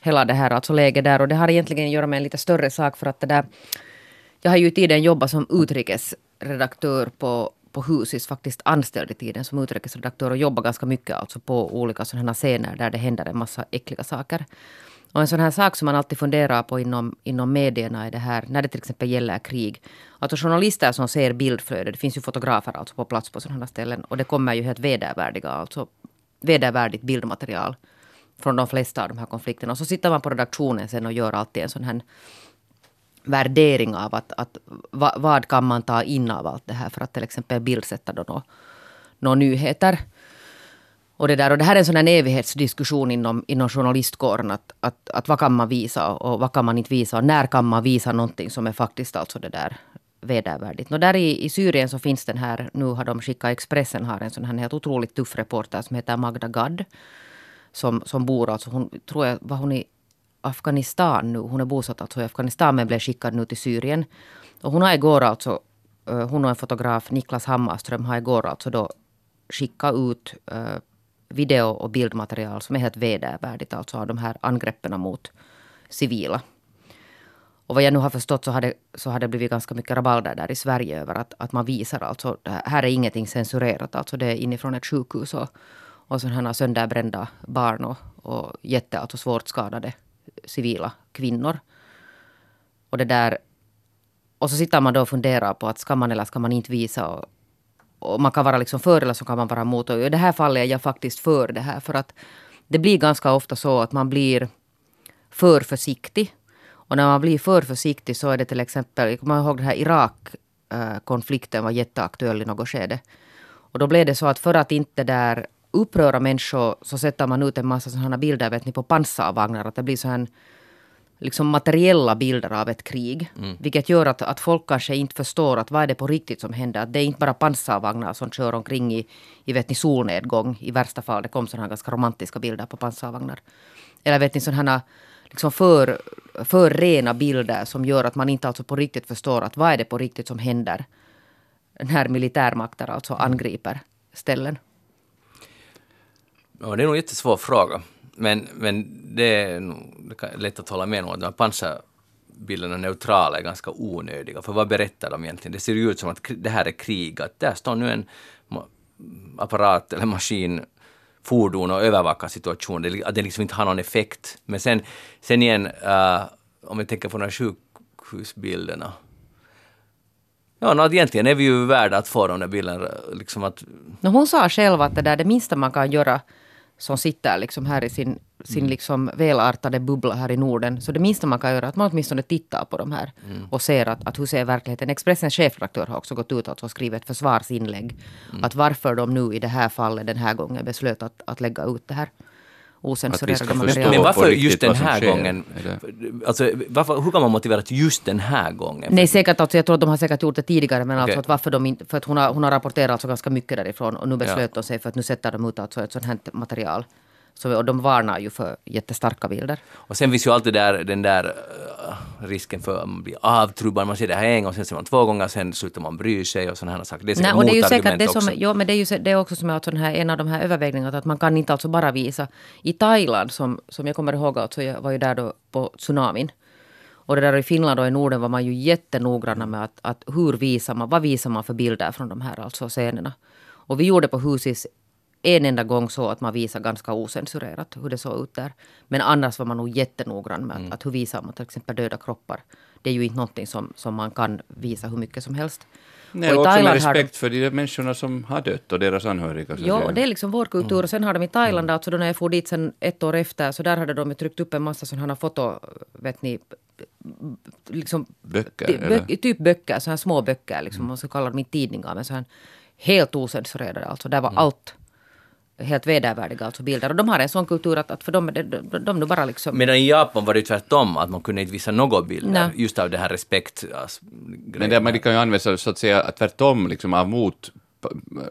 Hela det här alltså läget där och det har egentligen att göra med en lite större sak för att det där jag har ju i tiden jobbat som utrikesredaktör på, på Husis, faktiskt anställd i tiden som utrikesredaktör och jobbar ganska mycket alltså på olika sådana scener där det händer en massa äckliga saker. Och en sån här sak som man alltid funderar på inom, inom medierna är det här, när det till exempel gäller krig. Alltså journalister som ser bildflödet, det finns ju fotografer alltså på plats på sådana ställen. Och det kommer ju helt vedervärdiga, alltså vedervärdigt bildmaterial från de flesta av de här konflikterna. Och så sitter man på redaktionen sen och gör alltid en sån här värdering av att, att vad kan man ta in av allt det här för att till exempel bildsätta då några nå nyheter. Och det, där, och det här är en sån här evighetsdiskussion inom, inom journalistkåren. Att, att, att vad kan man visa och vad kan man inte visa? Och när kan man visa någonting som är faktiskt alltså det där vedervärdigt. Och där i, i Syrien så finns den här, nu har de skickat Expressen har en sån här helt otroligt tuff reporter som heter Magda Gad. Som, som bor alltså, hon tror jag var hon i Afghanistan nu. Hon är bosatt alltså i Afghanistan men blev skickad nu till Syrien. Och hon har igår alltså, eh, hon och en fotograf, Niklas Hammarström, har igår alltså då skickat ut uh, video och bildmaterial som är helt vedervärdigt, alltså av de här angreppen mot civila. Och vad jag nu har förstått så har det, så har det blivit ganska mycket rabalder där i Sverige över att, att man visar alltså, här är ingenting censurerat, alltså det är inifrån ett sjukhus och, och sådana sönderbrända barn och, och jätte, alltså svårt skadade civila kvinnor. Och det där och så sitter man då och funderar på att ska man eller ska man inte visa. Och, och man kan vara liksom för eller så kan man vara emot. Och i det här fallet är jag faktiskt för det här. För att det blir ganska ofta så att man blir för försiktig. Och när man blir för försiktig så är det till exempel, jag kommer ihåg den här Irak-konflikten eh, var jätteaktuell i något skede. Och då blev det så att för att inte där uppröra människor så sätter man ut en massa sådana bilder vet ni, på pansarvagnar. Att det blir så här liksom materiella bilder av ett krig. Mm. Vilket gör att, att folk kanske inte förstår att vad är det på riktigt som händer. Att det är inte bara pansarvagnar som kör omkring i, i vet ni, solnedgång. I värsta fall. Det kom sådana ganska romantiska bilder på pansarvagnar. Eller vet ni sådana liksom för, för rena bilder som gör att man inte alltså på riktigt förstår att vad är det på riktigt som händer. När militärmakter alltså angriper ställen. Ja, det är nog en jättesvår fråga. Men, men det är lätt att hålla med om att de här pansarbilderna neutrala är ganska onödiga. För vad berättar de egentligen? Det ser ju ut som att det här är krig, att där står nu en apparat eller maskin fordon och övervakar situationen, att det liksom inte har någon effekt. Men sen, sen igen, uh, om vi tänker på de här sjukhusbilderna, Ja, no, egentligen är vi ju värda att få de där bilderna. Liksom att... No, hon sa själv att det där det minsta man kan göra som sitter liksom här i sin, sin mm. liksom välartade bubbla här i Norden. Så det minsta man kan göra är att man åtminstone tittar på de här mm. och ser att, att hur ser verkligheten. Expressens chefredaktör har också gått ut och skrivit ett försvarsinlägg. Mm. Att varför de nu i det här fallet den här gången beslöt att, att lägga ut det här osensurerade material. Men varför just den här gången? Alltså, varför, hur kan man motivera att just den här gången? Nej, säkert, alltså, jag tror att de har säkert gjort det tidigare, men okay. alltså att varför de inte, för att hon har, hon har rapporterat alltså ganska mycket därifrån och nu beslöt ja. de sig för att nu sätter de ut alltså ett sånt här material. Så, och de varnar ju för jättestarka bilder. Och sen finns ju alltid där, den där uh, risken för att man blir avtrubbad. Man ser det här en gång, sen ser man två gånger, sen slutar man bry sig och sådana här saker. Det är Nej, och det är ju säkert det som, ja, men det är ju det är också som är alltså här, en av de här övervägningarna att man kan inte alltså bara visa. I Thailand, som, som jag kommer ihåg, alltså jag var ju där då på tsunamin. Och det där i Finland och i Norden var man ju jättenoggranna med att, att hur visar man, vad visar man för bilder från de här alltså scenerna. Och vi gjorde på Husis en enda gång så att man visar ganska osensurerat hur det såg ut där. Men annars var man nog jättenoggrann med mm. att, hur visar man till exempel döda kroppar. Det är ju inte någonting som, som man kan visa hur mycket som helst. Nej, och också med respekt de, för de människorna som har dött och deras anhöriga. Ja, och det är liksom vår kultur. Mm. Och sen har de i Thailand, mm. alltså då när jag for dit sen ett år efter, så där hade de tryckt upp en massa sådana foto, vet ni, liksom, böcker? Bö, typ böcker, sådana små böcker, liksom, mm. man ska kalla dem inte tidningar, men så här, helt osensurerade. Alltså, där var mm. allt helt vedervärdiga alltså bilder. Och de har en sån kultur att, att för dem de, de, de, de bara liksom... Medan i Japan var det tvärtom, att man kunde inte visa några bilder, Nej. just av det här respekt... Alltså, Men det, man kan ju använda så att säga tvärtom, liksom av mot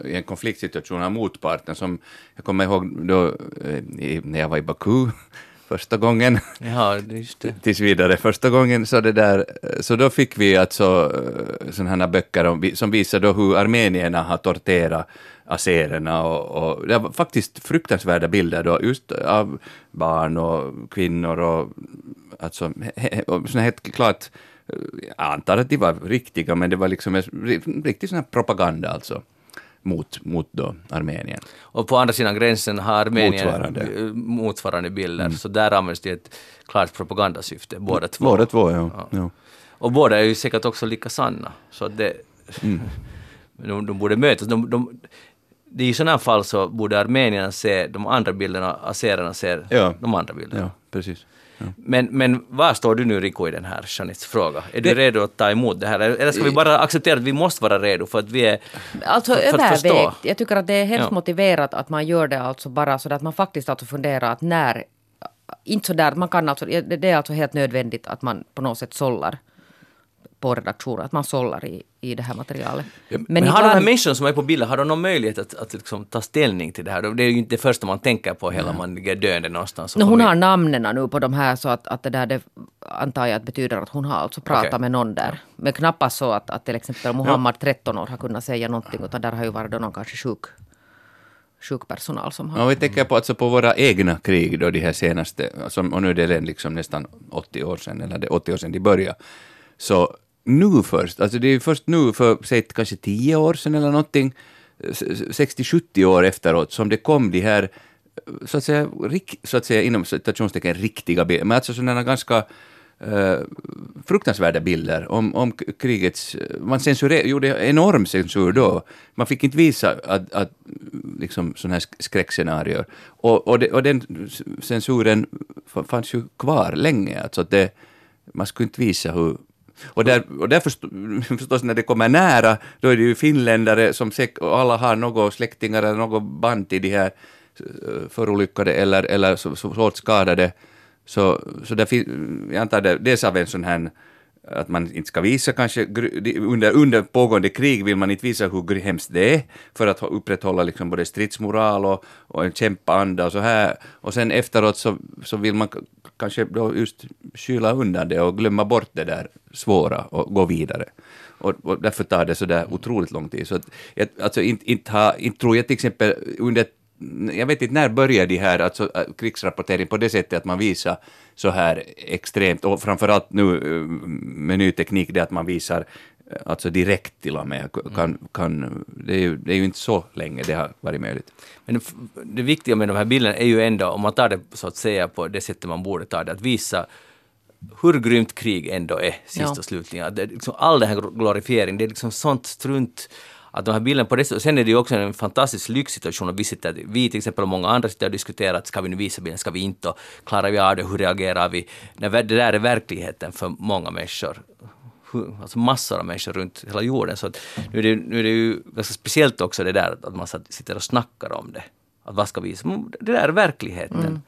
i en konfliktsituation av motparten som jag kommer ihåg då eh, när jag var i Baku första gången. Ja, just det. Tills vidare första gången, så, det där, så då fick vi alltså eh, sådana här böcker om, som visar då hur armenierna har torterat asererna och, och det var faktiskt fruktansvärda bilder då just av barn och kvinnor och alltså och så helt klart jag antar att de var riktiga, men det var liksom en riktig sån propaganda alltså mot, mot då Armenien. Och på andra sidan gränsen har Armenien motsvarande, motsvarande bilder, mm. så där används det ett klart propagandasyfte, båda två. Båda två, ja. ja. ja. Och båda är ju säkert också lika sanna, så det... Mm. de, de borde mötas. De, de, det är i sådana fall så borde armenierna se de andra bilderna, azererna ser ja. de andra bilderna. Ja, precis. Ja. Men, men var står du nu Rico i den här Janits fråga? Är det, du redo att ta emot det här? Eller ska vi bara acceptera att vi måste vara redo för att vi är... Alltså övervägt. Jag tycker att det är hemskt ja. motiverat att man gör det alltså bara så att man faktiskt alltså funderar att när... Inte så där, man kan alltså, det är alltså helt nödvändigt att man på något sätt sållar på redaktionen, att man sållar i, i det här materialet. Ja, men, men har de här människorna som är på bilden, har de någon möjlighet att, att liksom ta ställning till det här? Det är ju inte det första man tänker på hela, man ligger döende någonstans. No, hon vi... har namnen nu på de här så att, att det där det antar jag att betyder att hon har alltså pratat okay. med någon där. Men knappast så att, att till exempel Muhammad, 13 år, har kunnat säga någonting, utan där har ju varit någon kanske sjuk sjukpersonal som har... Ja, vi tänker på, alltså på våra egna krig då, de här senaste, alltså, och nu är det liksom nästan 80 år sedan, eller det är 80 år sedan de började. Så nu först, alltså det är först nu för, säg kanske 10 år sedan eller någonting, 60-70 år efteråt, som det kom de här, så att säga, rik, så att säga inom citationstecken riktiga bilder, men alltså sådana ganska eh, fruktansvärda bilder om, om krigets... Man censurerade, gjorde enorm censur då. Man fick inte visa att, att liksom sådana här skräckscenarier. Och, och, det, och den censuren fanns ju kvar länge. Alltså att det, man skulle inte visa hur... Och, där, och därför förstås när det kommer nära, då är det ju finländare som och alla har några släktingar eller något band till de här eh, förolyckade eller, eller svårt skadade. Så, så där jag antar det, dels av en sån här att man inte ska visa kanske, under, under pågående krig vill man inte visa hur hemskt det är, för att upprätthålla liksom både stridsmoral och, och en kämpaanda och så här. Och sen efteråt så, så vill man kanske då just kyla undan det och glömma bort det där svåra och gå vidare. Och, och därför tar det så där otroligt lång tid. Så att, alltså inte, inte, ha, inte tror jag till exempel under jag vet inte när började de här alltså, äh, krigsrapportering på det sättet att man visar så här extremt, och framförallt nu äh, med ny teknik, det att man visar äh, alltså direkt till och med. Kan, kan, det, är ju, det är ju inte så länge det har varit möjligt. Men det viktiga med de här bilderna är ju ändå, om man tar det så att säga på det sättet man borde ta det, att visa hur grymt krig ändå är sist och slutligen. Det, liksom, all den här glorifieringen, det är liksom sånt strunt att de här bilderna på det Sen är det ju också en fantastisk lyxsituation att vi sitter, vi till exempel och många andra sitter och diskuterar att ska vi nu visa bilden, ska vi inte, och klarar vi av det, hur reagerar vi? När det där är verkligheten för många människor alltså massor av människor runt hela jorden. Så nu, är det, nu är det ju ganska speciellt också det där att man sitter och snackar om det. Att vad ska vi visa? Det där är verkligheten. Mm.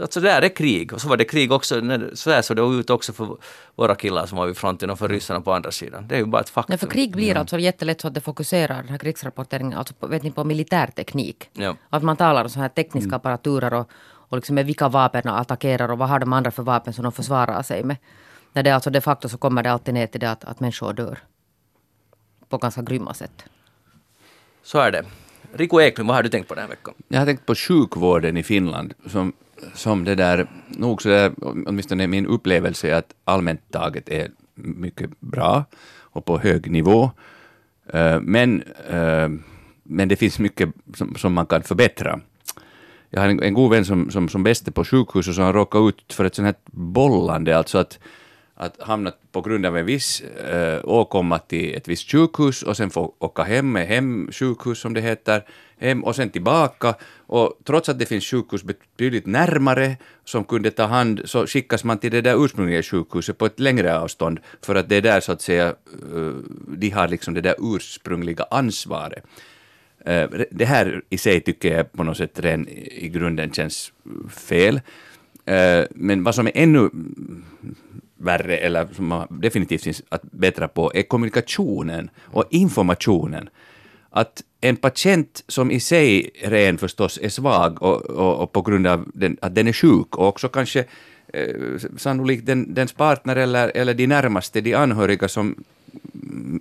Alltså det där är krig. Och så var det krig också, så där såg det ut också för våra killar som var vid fronten och för ryssarna på andra sidan. Det är ju bara ett faktum. Nej, för krig blir alltså jättelätt så att det fokuserar, den här krigsrapporteringen, alltså på, vet ni, på militärteknik. Ja. Att man talar om så här tekniska mm. apparaturer och, och liksom med vilka vapen attackerar och vad har de andra för vapen som de försvarar sig med. När det alltså de facto så kommer det alltid ner till det att, att människor dör. På ganska grymma sätt. Så är det. Rico Eklund, vad har du tänkt på den här veckan? Jag har tänkt på sjukvården i Finland som som det där, nog så där, åtminstone min upplevelse är att allmänt taget är mycket bra och på hög nivå. Eh, men, eh, men det finns mycket som, som, man kan förbättra. Jag har en, en god vän som, som, som bäste på sjukhus och som har råkat ut för ett sånt här bollande, alltså att att hamna på grund av en viss eh, äh, åkomma till ett visst sjukhus och sen få åka hem med hemsjukhus som det heter, hem och sen tillbaka. Och trots att det finns sjukhus betydligt närmare som kunde ta hand, så skickas man till det där ursprungliga sjukhuset på ett längre avstånd för att det är där så att säga, eh, de har liksom det där ursprungliga ansvaret. Eh, det här i sig tycker jag på något sätt redan i grunden känns fel. Men vad som är ännu värre, eller som man definitivt finns att bättra på, är kommunikationen och informationen. Att en patient som i sig ren förstås är svag och, och, och på grund av den, att den är sjuk och också kanske eh, sannolikt den, dens partner eller, eller de närmaste, de anhöriga som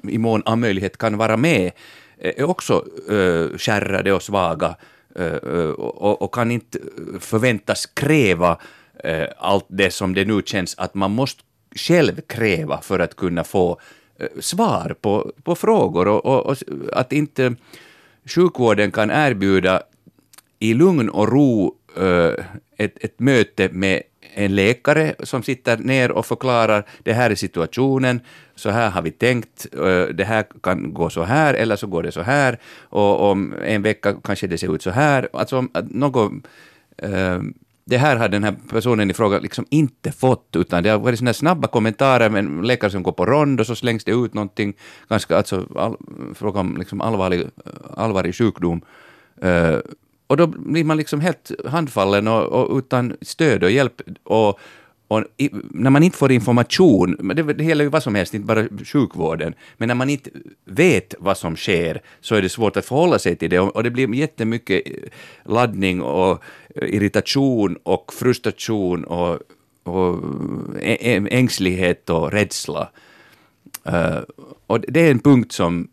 i mån av möjlighet kan vara med, eh, är också eh, skärrade och svaga eh, eh, och, och, kan inte förväntas kräva eh, Eh, allt det som det nu känns att man måste själv kräva för att kunna få eh, svar på, på frågor och, och, och, att inte sjukvården kan erbjuda i lugn och ro eh, ett, ett möte med en läkare som sitter ner och förklarar det här är situationen, så här har vi tänkt, det här kan gå så här eller så går det så här och om en vecka kanske det ser ut så här. Alltså något det här har den här personen i fråga liksom inte fått, utan det har varit såna snabba kommentarer men läkare som går på rond och så slängs det ut någonting, ganska alltså all, fråga om liksom allvarlig, allvarlig sjukdom. Uh, och då blir man liksom helt handfallen och, och utan stöd och hjälp. Och, och i, när man inte får information, det, det gäller ju vad som helst, inte bara sjukvården, men när man inte vet vad som sker så är det svårt att förhålla sig till det och, och det blir jättemycket eh, laddning och eh, irritation och frustration och, och eh, ängslighet och rädsla. Uh, och det är en punkt som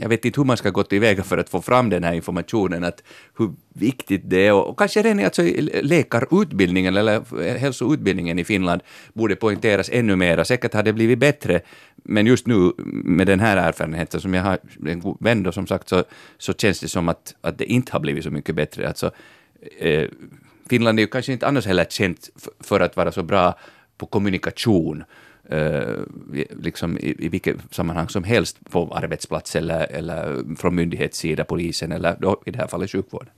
jag vet inte hur man ska gå tillväga för att få fram den här informationen, att hur viktigt det är, och, och kanske redan alltså läkarutbildningen eller hälsoutbildningen i Finland borde poängteras ännu mera. Säkert har det blivit bättre, men just nu med den här erfarenheten som jag har, en vän då, som sagt, så, så känns det som att, att det inte har blivit så mycket bättre. Alltså, eh, Finland är ju kanske inte annars heller känt för att vara så bra på kommunikation, eh, liksom i, i vilket sammanhang som helst, på arbetsplats eller, eller från myndighetssida, polisen eller då, i det här fallet sjukvården.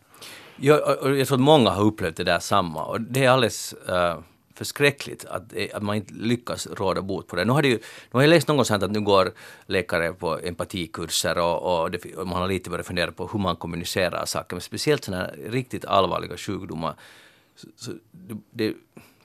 Jag, jag tror att många har upplevt det där samma och det är alldeles uh, förskräckligt att, eh, att man inte lyckas råda bot på det. Nu har, det ju, nu har jag läst någonstans att nu går läkare på empatikurser och, och, det, och man har lite börjat fundera på hur man kommunicerar saker, men speciellt sådana här riktigt allvarliga sjukdomar. Så, så det, det,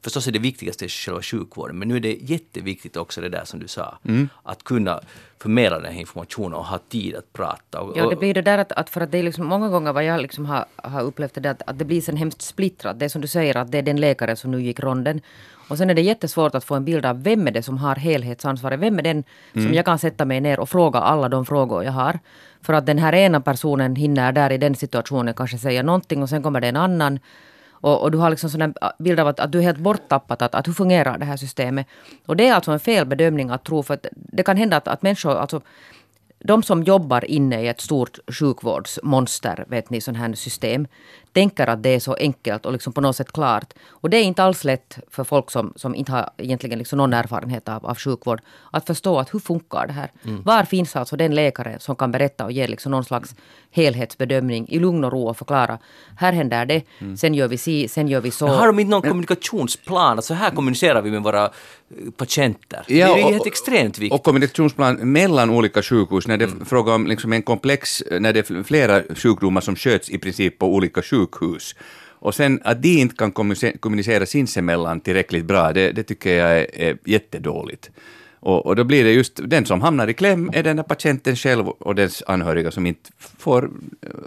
förstås är det viktigaste själva sjukvården, men nu är det jätteviktigt också det där som du sa, mm. att kunna förmedla den här informationen och ha tid att prata. Och, ja, det blir det där att, att för att det är liksom många gånger vad jag liksom har, har upplevt det där, att, att det blir sen hemskt splittrat. Det är som du säger att det är den läkare som nu gick ronden. Och sen är det jättesvårt att få en bild av vem är det som har helhetsansvaret. Vem är den som mm. jag kan sätta mig ner och fråga alla de frågor jag har. För att den här ena personen hinner där i den situationen kanske säga någonting och sen kommer det en annan och, och, du har liksom sån äh, bild av att, att du är helt borttappat, att, att hur fungerar det här systemet? Och det är alltså en felbedömning att tro, för att det kan hända att, att människor, alltså de som jobbar inne i ett stort sjukvårdsmonster, vet ni, sån här system, tänker att det är så enkelt och liksom på något sätt klart. Och det är inte alls lätt för folk som, som inte har egentligen liksom någon erfarenhet av, av sjukvård att förstå att hur funkar det här? Mm. Var finns alltså den läkare som kan berätta och ge liksom någon slags helhetsbedömning i lugn och ro och förklara. Här händer det, mm. sen gör vi si, sen gör vi så. Men har de inte någon kommunikationsplan? Alltså här kommunicerar vi med våra patienter. Ja, det är helt extremt viktigt. Och kommunikationsplan mellan olika sjukhus när det mm. är fråga om liksom en komplex, när det är flera sjukdomar som sköts i princip på olika sjukhus. Och sen att de inte kan kommunicera sinsemellan tillräckligt bra, det, det tycker jag är, är jättedåligt. Och, och, då blir det just den som hamnar i kläm är den här patienten själv och dens anhöriga som inte får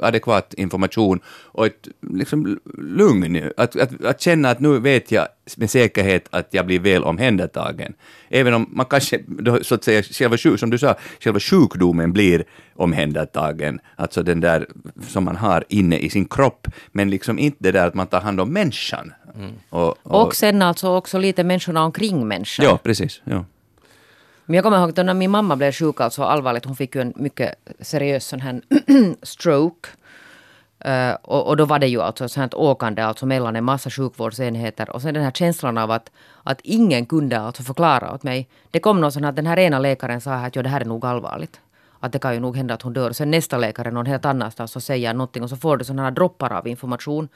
adekvat information och ett liksom, lugn. Att, att, att känna att nu vet jag med säkerhet att jag blir väl omhändertagen. Även om man kanske, då, så att säga, själva, som du sa, själva sjukdomen blir omhändertagen, alltså den där som man har inne i sin kropp, men liksom inte det där att man tar hand om människan. Mm. Och, och, och sen alltså också lite människorna omkring människan. Ja, precis. Ja. Men jag kommer ihåg att när min mamma blev sjuk, alltså allvarligt, hon fick ju en mycket seriös sån här stroke. Uh, och, och, då var det ju alltså sånt åkande alltså mellan en massa sjukvårdsenheter och sen den här känslan av att, att ingen kunde alltså förklara åt mig. Det kom någon sån här, den här ena läkaren sa att ja, det här är nog allvarligt. Att det kan ju nog hända att hon dör. Sen nästa läkare någon helt annanstans och säger någonting och så får du sådana här droppar av information.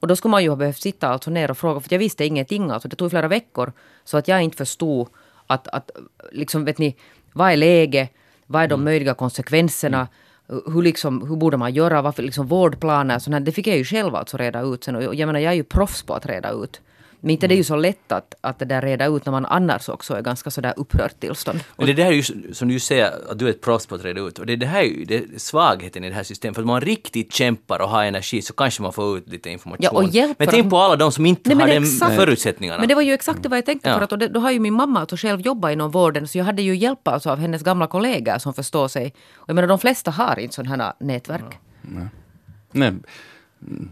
Och då skulle man ju ha behövt sitta alltså ner och fråga, för jag visste ingenting. Alltså det tog flera veckor. Så att jag inte förstod att, att liksom, vet ni, vad är läget? Vad är de mm. möjliga konsekvenserna? Mm. Hur, liksom, hur borde man göra? Varför liksom vårdplaner? Sånt här, det fick jag ju själv alltså reda ut sen. Och jag menar, jag är ju proffs på att reda ut. Men inte det är ju så lätt att, att det där reda ut när man annars också är ganska sådär upprört tillstånd. Men det där är ju som du säger, att du är ett proffs på att reda ut. Och det, det här är ju det är svagheten i det här systemet. För att man riktigt kämpar och har energi så kanske man får ut lite information. Ja, och hjälper men tänk på alla de som inte Nej, har de förutsättningarna. Men det var ju exakt vad jag tänkte. Ja. För att, och det, då har ju min mamma alltså själv jobbat inom vården så jag hade ju hjälp alltså av hennes gamla kollegor som förstår sig. Och jag menar de flesta har inte sådana här nätverk. Ja. Nej.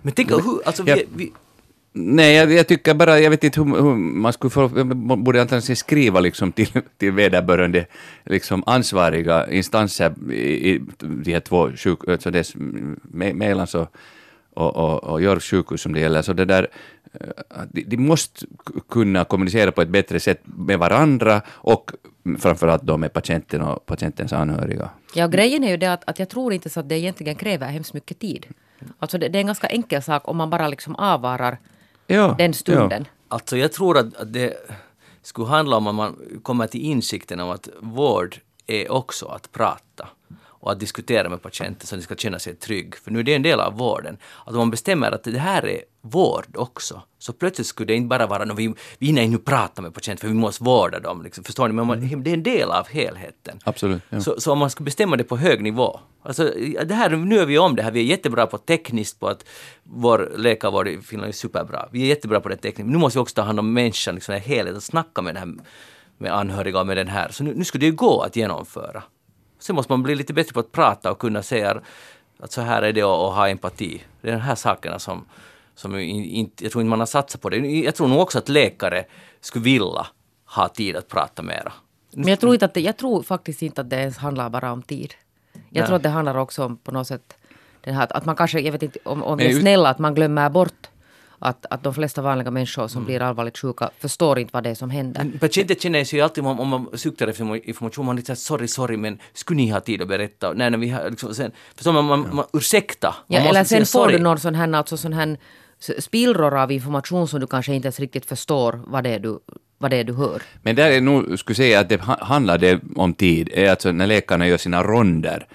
Men tänk hur, alltså vi, vi Nej, jag, jag, tycker bara, jag vet inte hur, hur man skulle få, borde antagligen skriva liksom till, till vederbörande liksom ansvariga instanser i, i de här två sjuk, alltså dess Mälans och, och, och, och Jorvs sjukhus som det gäller, så det där, eh, de, de måste kunna kommunicera på ett bättre sätt med varandra och framförallt då med patienten och patientens anhöriga. Ja, grejen är ju det att, att jag tror inte så att det egentligen kräver hemskt mycket tid. Alltså det, det är en ganska enkel sak om man bara liksom avvarar ja, den stunden. Ja. Alltså jag tror att, att det skulle handla om att man kommer till insikten om att vård är också att prata och att diskutera med patienten så att de ska känna sig trygg. För nu är det en del av vården. Att om man bestämmer att det här är vård också, så plötsligt skulle det inte bara vara att vi, vi hinner inte prata med patienten för vi måste vårda dem. Liksom. Förstår ni? Men man, mm. det är en del av helheten. Absolut. Ja. Så, så, om man ska bestämma det på hög nivå. Alltså, det här, nu är vi om det här, vi är jättebra på tekniskt på att vår läkarvård i Finland är superbra. Vi är jättebra på det tekniskt. Nu måste vi också ta hand om människan, liksom, helheten, snacka med, den här, med anhöriga och med den här. Så nu, nu skulle det ju gå att genomföra. Sen måste man bli lite bättre på att prata och kunna säga att så här är det och, och ha empati. Det är de här sakerna som, som inte, jag tror inte man har satsat på det. Jag tror nog också att läkare skulle vilja ha tid att prata mera. Men jag tror, inte att det, jag tror faktiskt inte att det ens handlar bara om tid. Jag Nej. tror att det handlar också om på något sätt den här, att man kanske, jag vet inte om, om vi är snälla, att man glömmer bort att, att de flesta vanliga människor Mm. som blir allvarligt sjuka förstår inte vad det är som händer. Men Patienten känner sig ju alltid om, om man suktar efter information, man är lite så här, sorry, sorry, men skulle ni ha tid att berätta? Nej, nej, vi har liksom, sen, förstår man, man, man ursäkta. Man Ja, eller sen får sorry. du någon sån här, alltså sån här spillror av information som du kanske inte ens riktigt förstår vad det är du, vad det är du hör. Men där är nog, skulle säga att det ha- handlar det om tid, är alltså när läkarna gör sina ronder,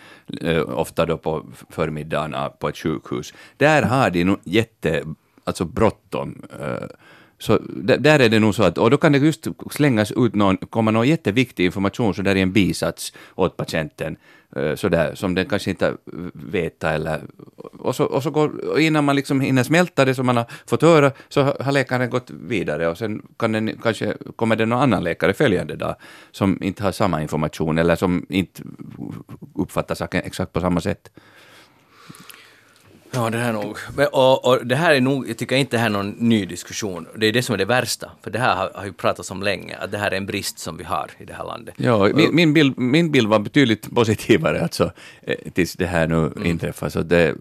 eh, ofta då på förmiddagarna på ett sjukhus, där har de nog jätte, alltså bråttom. Eh, så där, är det nog så att, och då kan det just slängas ut någon, komma någon jätteviktig information så där i en bisats åt patienten, eh, så där, som den kanske inte vet eller, och så, och så går, och innan man liksom hinner smälta det som man har fått höra, så har har läkaren gått vidare och sen kan den, kanske kommer det någon annan läkare följande dag som inte har samma information eller som inte uppfattar saken exakt på samma sätt. Ja, det här är nog. Men, och, och det här är nog, jag tycker inte det här är någon ny diskussion. Det är det som är det värsta. För det här har, har ju pratats om länge, att det här är en brist som vi har i det här landet. Ja, min, min, bild, min bild var betydligt positivare alltså, eh, tills det här nu inträffar, så det,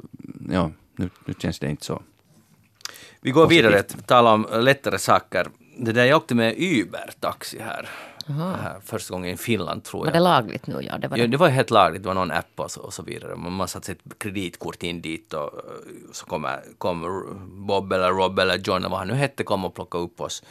ja, nu, nu känns det inte så. Vi går Positivt. vidare, tala om lättare saker. Det där jag åkte med Uber-taxi här. Här. Första gången i Finland tror Var jag. det lagligt nu? Ja, det var Ja, det. det var helt lagligt, det var någon app och så, och så vidare. Man, satte ett kreditkort in dit och så kommer kom Bob eller Rob eller John eller vad han nu hette kom och plockade upp oss.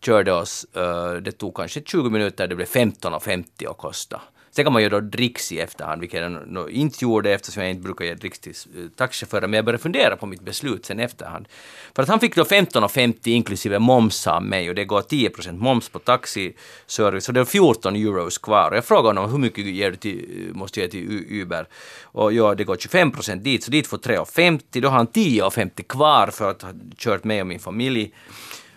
Körde oss, eh, det tog kanske 20 minuter, det blev 15,50 att kosta. Sen kan man ju då dricks i efterhand, vilket jag no, inte gjorde eftersom jag inte brukar ge dricks till eh, taxichaufförer, men jag började fundera på mitt beslut sen efterhand. För att han fick då 15,50 inklusive moms av mig och det går 10% moms på taxiservice, så det är 14 euros kvar. Och jag frågade honom hur mycket ger du till, måste jag ge till Uber? Och ja, det går 25% dit, så dit får 3,50, då har han 10,50 kvar för att ha kört mig och min familj.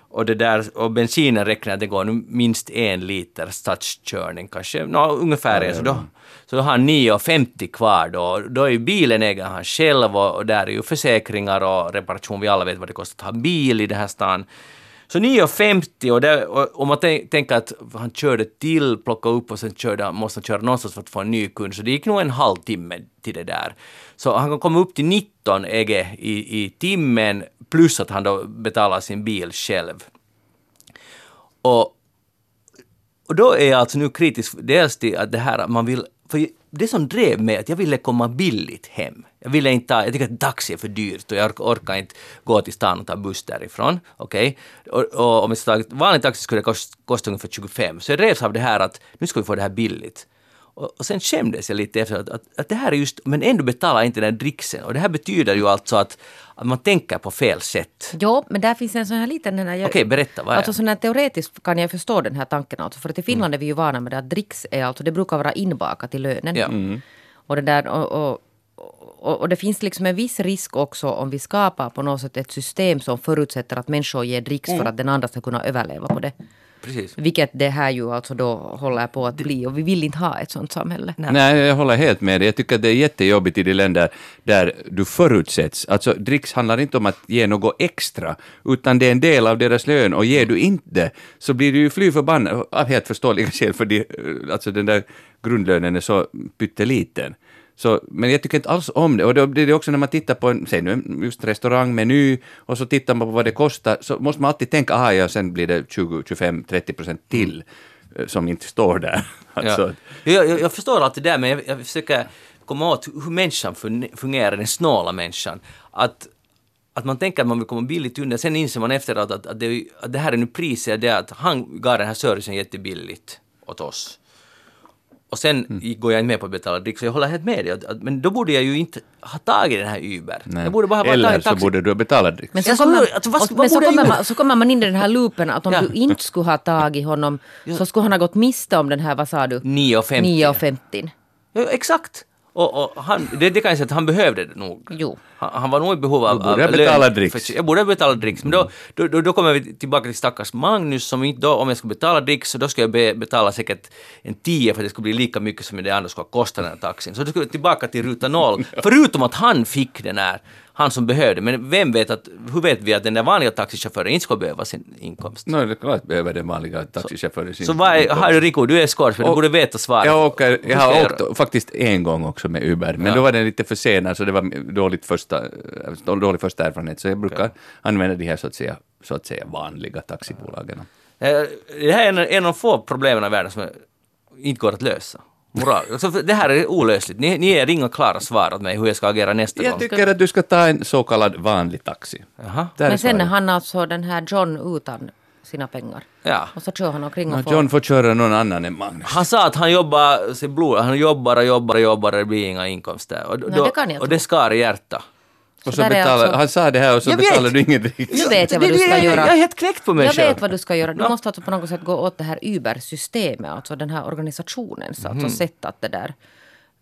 Och, det där, och bensinen räknar att det går nu minst en liter stadskörning kanske, no, ungefär en. Så då, så då har han 9,50 kvar då. Då är ju bilen äger han själv och, och där är ju försäkringar och reparation. Vi alla vet vad det kostar att ha bil i den här stan. Så 9,50 och, det, och om man tänker att han körde till, plockade upp och sen körde, han- måste han köra någonstans för att få en ny kund. Så det gick nog en halvtimme till det där. Så han kan komma upp till 19 EG i, i timmen plus att han då betalar sin bil själv. Och, och då är jag alltså nu kritisk dels till att det här att man vill, för det som drev mig att jag ville komma billigt hem. Jag ville inte ta, jag tycker att taxi är för dyrt och jag orkar, orkar inte gå till stan och ta buss därifrån. Okej? Och, och om jag ska vanlig taxi skulle det kosta, kosta ungefär 25. Så jag drevs av det här att nu ska vi få det här billigt. Och, och sen skämdes jag lite efter att, att, att det här är just, men ändå betalar inte den dricksen. Och det här betyder ju alltså att, att man tänker på fel sätt. Jo, men där finns en sån här liten... Okej, berätta, vad är Alltså sån här, teoretiskt kan jag förstå den här tanken. Alltså, för att i Finland är vi ju vana med det att dricks är alltså, det brukar vara inbakat i lönen. Ja. Och, det där, och, och, och, och det finns liksom en viss risk också om vi skapar på något sätt ett system som förutsätter att människor ger dricks för att den andra ska kunna överleva på det. Precis. Vilket det här ju alltså då håller på att bli och vi vill inte ha ett sånt samhälle. Nej. jag håller helt med dig. Jag tycker att det är jättejobbigt i de länder där du förutsätts. Alltså, dricks handlar inte om att ge något extra, utan det är en del av deras lön och ger du inte så blir du ju fly förbannad av helt förståeliga skäl, för de, alltså den där grundlönen är så pytteliten. Så, men jag tycker inte alls om det. Och då blir det också när man tittar på en, säg nu just restaurangmeny och så tittar man på vad det kostar, så måste man alltid tänka, ah ja, sen blir det 20, 25, 30 procent till eh, som inte står där. Alltså, Ja. Jag, jag, förstår allt det där, men jag, jag försöker komma åt hur människan fun- fungerar, den snåla människan. Att, att man tänker att man vill komma billigt undan, sen inser man efteråt att, att, det, att det här är nu priset, det är att han gav den här servicen jättebilligt åt oss. Och sen Mm. går jag inte med på att betala dricks, så jag håller helt med dig. Men då borde jag ju inte ha tagit den här Uber. nej. Jag borde bara ha bara Eller så borde du betala dricks. Men, så kommer, alltså, vad- och- vad men så, kommer man, så kommer man in i den här loopen att om Ja. du inte skulle ha tagit honom så skulle han ha gått miste om den här, vad sa du? 9,50. 9,50. Ja, exakt. Och, och han, det, det kan jag säga att han behövde det nog. Jo. Han, han var nog i behov av... Du borde av betala lön dricks. för- Jag borde betala dricks. Men då, då, då, då kommer vi tillbaka till stackars Magnus som inte då, om jag skulle betala dricks, så då ska jag be, betala säkert en 10 för att det skulle bli lika mycket som det andra skulle ha kostat den här taxin. Så då skulle jag tillbaka till ruta noll. Förutom att han fick den här, han som behövde. Men vem vet att, hur vet vi att den där vanliga taxichauffören inte skulle behöva sin inkomst? No, det är klart behöver den vanliga taxichauffören sin Så vad är, har du Rico, du är skådespelare, du borde veta svaret. Jag, åker, jag ska har åkt faktiskt en gång också med Uber, men Ja. då var den lite försenad så det var dåligt första, dålig första erfarenhet, så jag brukar använda de här så att säga, så att säga vanliga taxibolagen. Eh, Det här är en, en av de få problemen i världen som inte går att lösa. Moral. Alltså, för det här är olösligt. Ni, ni ger inga klara svar åt mig hur jag ska agera nästa Jag gång. tycker att du ska ta en så kallad vanlig taxi. Där är Men sen är han alltså den här John utan sina pengar. Ja. Och så kör han omkring och får... John får köra någon annan än Magnus. Han sa att han jobbar, sig blod, han jobbar och jobbar och jobbar och det blir inga inkomster. Och, Nej, det kan jag och tro. det skar i hjärtat. Och Så så betalar, alltså- Han sa det här och så betalar du ingen dricks. Nu vet jag vad du ska jag, göra. Jag är helt knäckt på mig Jag själv. vet vad du ska göra. Du Ja. måste alltså på något sätt gå åt det här Uber-systemet, alltså den här organisationens alltså sätt att det där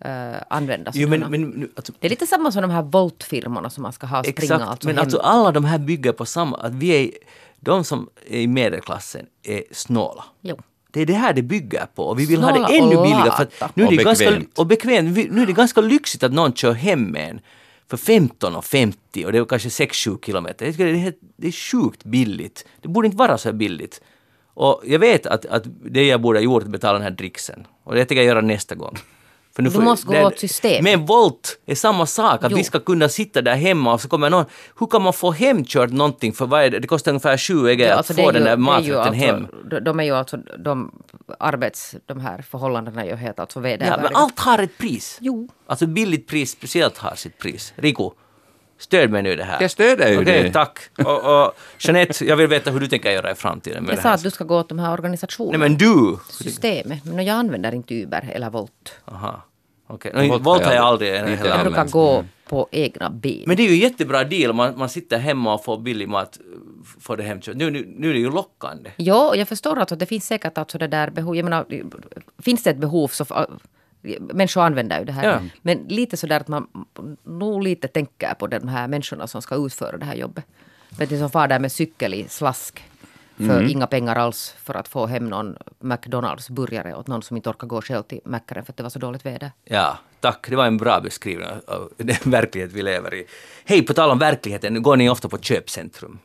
uh, användas. Jo, men, men, nu, alltså, Det är lite samma som de här Volt-firmorna som man ska ha och springa exakt, alltså men hem. alltså alla de här bygger på samma, att vi är, de som är i medelklassen är snåla. Jo. Det är det här det bygger på och vi vill ha Snåla det ännu billigare. För nu är det ganska, och bekvämt. Vi- Nu är det ganska lyxigt att någon kör hem med en för 15,50 och och det är kanske 6-7 kilometer. Jag tycker det är, helt- det är sjukt billigt. Det borde inte vara så här billigt. Och jag vet att, att det jag borde ha gjort är att betala den här dricksen. Och det tänker jag göra nästa gång. För nu Du måste gå det- åt systemet. Men Volt är samma sak, att Jo. vi ska kunna sitta där hemma och så kommer någon... Hur kan man få hemkört någonting för vad det? Det kostar ungefär 20 euro Ja, att alltså få den där ju maträtten alltså, hem. de- De är ju alltså, de arbets, de här förhållandena är ju helt alltså Ja, vedervärdiga. men allt har ett pris. Jo. Alltså billigt pris speciellt har sitt pris. Rico, stöd mig nu i det här. Jag stöder ju Okej, det. tack. Och, och Jeanette, jag vill veta hur du tänker göra i framtiden med Jag det sa här. att du ska gå åt de här Nej organisationerna. men du! Systemet. Men jag använder inte Uber eller Volt. Aha. Okej. Okay. Volt Volt har jag aldrig inte heller Jag brukar använt. gå på egna ben. Men det är ju jättebra deal om man, man sitter hemma och får billig mat för det hemkört. Nu, nu, nu är det ju lockande. Ja, och jag förstår att det finns säkert alltså det där behov. Jag menar, finns det ett behov så människor använder ju det här. Ja. Men lite sådär att man nog lite tänker på de här människorna som ska utföra det här jobbet. Vet du, som far där med cykel i slask för inga pengar alls för att få hem någon McDonalds burgare åt någon som inte orkar gå själv till Mackaren för att det var så dåligt väder. Ja, tack. Det var en bra beskrivning av den verklighet vi lever i. Hej, på tal om verkligheten, går ni ofta på köpcentrum?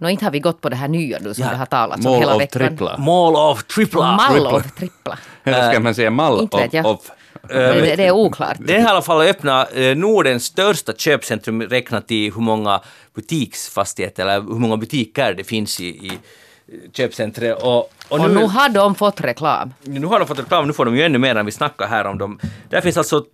Nå, inte har vi gått på det här nya nu som Ja, det har talats om hela av veckan. trippla. Mall of Tripla! Mall of trippla. Eller ska man säga mall inte vet jag. of, of Det, det, det är oklart. Det är i alla fall öppna eh, Nordens största köpcentrum räknat i hur många butiksfastigheter eller hur många butiker det finns i, i eh, köpcentret. Och, och, Och nu, nu har de fått reklam. nu har de fått reklam, nu får de ju ännu mer än vi snackar här om dem. Där finns alltså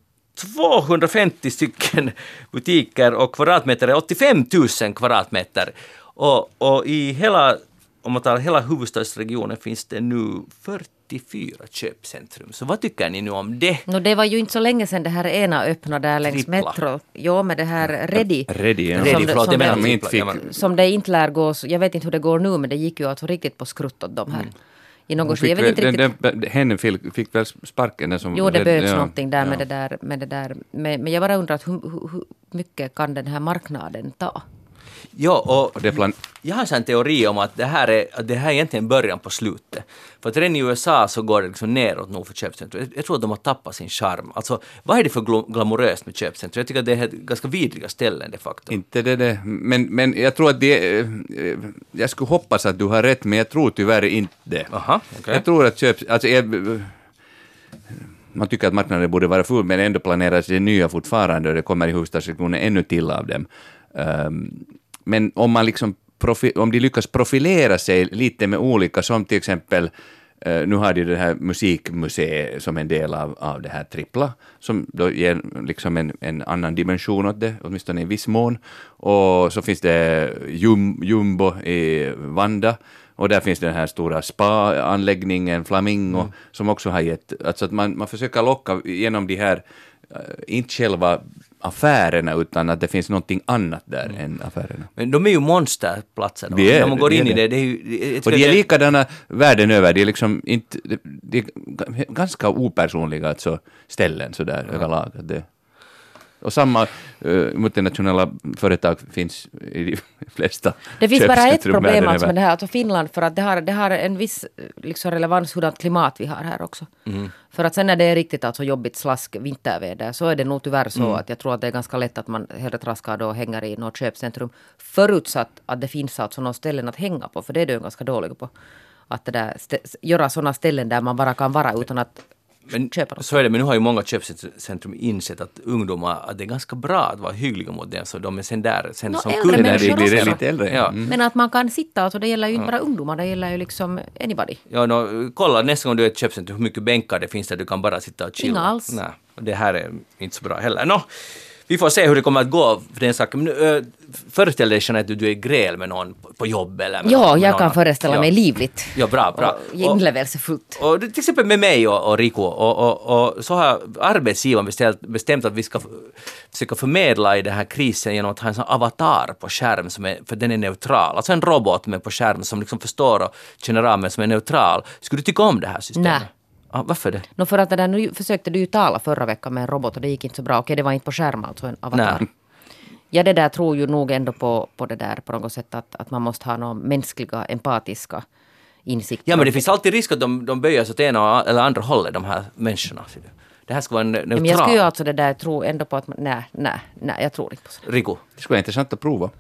250 stycken butiker och kvadratmeter är 85 000 kvadratmeter. Och, och i hela, om man tar hela huvudstadsregionen finns det nu 44 köpcentrum. Så vad tycker ni nu om det? No, det var ju inte så länge sedan det här ena öppnade där längs metro. Jo, med det här Ready. Ready, ja. Ready, Som det- förlåt, som det- De inte fick- men- Som det inte lär gå, jag vet inte hur det går nu, men det gick ju alltså riktigt på skrutt åt dem här. Mm. I något, fick jag vet väl- inte riktigt. den, den, henne fick, fick väl sparken? Den som Jo, det behövs ja, någonting där ja. med det där. Med det där. Men, men jag bara undrar hur, hur mycket kan den här marknaden ta? Ja, och Och det plan- jag har en teori om att det här är, att det här är egentligen början på slutet. För att redan i USA så går det liksom neråt nog för köpcentrum. Jag, tror att de har tappat sin charm. Alltså, vad är det för glamoröst med köpcentrum? Jag tycker att det är ganska vidriga ställen de facto. Inte det, det. Men, men jag tror att det... eh, eh, Jag skulle hoppas att du har rätt, men jag tror tyvärr inte det. Aha, okej. Jag tror att köp... Alltså, jag, man tycker att marknaden borde vara full, men ändå planeras det nya fortfarande och det kommer i huvudstadsregionen ännu till av dem. Ehm, men om man liksom profi, om de lyckas profilera sig lite med olika, som till exempel eh, nu har de det här musikmuseet som en del av, av det här trippla, som då ger liksom en, en annan dimension åt det, åtminstone i viss mån. Och så finns det jum, Jumbo i Vanda, och där finns den här stora spa-anläggningen, Flamingo, som också har gett... Alltså att man, man försöker locka genom de här, eh, inte själva affärerna utan att det finns någonting annat där än affärerna. Men de är ju monsterplatser. Det är När man det, går det in i det. det. det är ju, Och de är det- likadana världen över, de är liksom inte, de, de är ganska opersonliga alltså, ställen sådär överlag. Att det, och samma uh, multinationella företag finns i de flesta Det finns bara ett problem alltså med det här, alltså Finland, för att det har, det har en viss liksom, relevans hurdant klimat vi har här också. Mm. För att sen när det är riktigt alltså jobbigt slask vinterväder så är det nog tyvärr så Mm. att jag tror att det är ganska lätt att man hellre traskar då och hänger i något köpcentrum. Förutsatt att det finns alltså några ställen att hänga på, för det är du ganska dålig på. Att det där, göra sådana ställen där man bara kan vara utan att Men köpa något. så är det, men nu har ju många köpcentrum insett att ungdomar, att det är ganska bra att vara hyggliga mot dem, så de är sen där sen Nå, som kunder. När de blir lite äldre. Ja. Mm. Men att man kan sitta, alltså det gäller ju inte bara ungdomar, det gäller ju liksom anybody. Ja, no, kolla nästa gång du är i ett köpcentrum hur mycket bänkar det finns där du kan bara sitta och chilla. Inga alls. Nej, det här är inte så bra heller. Nå, vi får se hur det kommer att gå för den saken. Men, uh, föreställ dig Jeanette att du är gräl med någon på, på jobb eller med Ja, någon, jag någon. kan föreställa ja. mig livligt. Ja, bra, bra. Och inlevelsefullt. Och det- till exempel med mig och, och Rico, och, och, och så har arbetsgivaren bestämt, bestämt att vi ska försöka förmedla i den här krisen genom att ha en sån avatar på skärm, som är, för den är neutral. Alltså en robot med på skärm som liksom förstår och känner av men som är neutral. Skulle du tycka om det här systemet? Nej. Ah, varför det? Nå för att det där, nu försökte du ju tala förra veckan med en robot och det gick inte så bra. Okej, det var inte på skärm alltså, en avatar. Nej. Ja, det där tror ju nog ändå på, på det där på något sätt att, att man måste ha några mänskliga, empatiska insikter. Ja, men det finns alltid risk att de, de böjer sig åt ena eller andra hållet, de här människorna. Det här ska vara en Ja, neutral... men jag skulle ju alltså det där tro ändå på att man, nej, nej, nej, jag tror inte på sånt. Rico. Det skulle vara intressant att prova.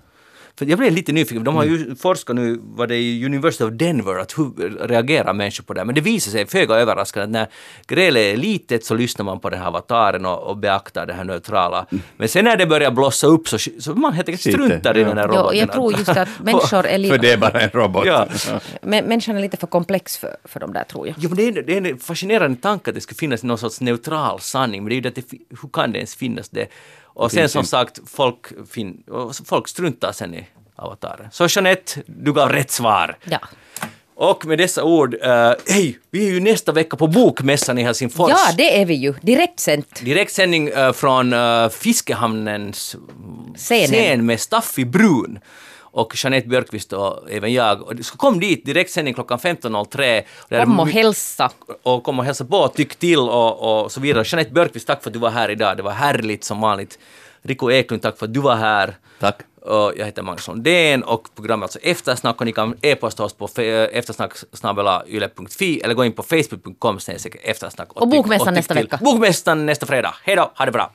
För jag blev lite nyfiken, de har ju forskat nu, var det i University of Denver, att hur reagerar människor på det här? Men det visar sig föga överraskande att när grälet är litet så lyssnar man på den här avataren och, och beaktar det här neutrala. Men sen när det börjar blossa upp så, så man helt enkelt struntar i ja. den här Ja, roboten. jag tror just att människor är För lite... det är bara en robot. Ja. Men, människan är lite för komplex för, för de där tror jag. Jo, men det är, det är en fascinerande tanke att det skulle finnas någon sorts neutral sanning, men det är ju det att det, fi- hur kan det ens finnas det? Och sen som sagt, folk, fin, folk struntar sen i avataren. Så Jeanette, du gav rätt svar. Ja. Och med dessa ord, uh, hej, vi är ju nästa vecka på Bokmässan i Helsingfors. ja, det är vi ju. Direktsänt. Direktsändning uh, från uh, Fiskehamnens scen med Staffi Brun och Jeanette Björkqvist och även jag. Och så kom dit, direktsändning klockan 15.03. Det är Kom och hälsa. och kom och hälsa på, tyck till och, och så vidare. Jeanette Björkqvist, tack för att du var här idag. Det var härligt som vanligt. Rico Eklund, tack för att du var här. Tack. Och jag heter Magnus Lundén och programmet alltså Eftersnack och ni kan e-posta oss på fe- eftersnack.yle.fi eller gå in på facebook.com eftersnack. Och tyck- Bokmässan nästa vecka. Bokmässan nästa fredag. Hej då, ha det bra!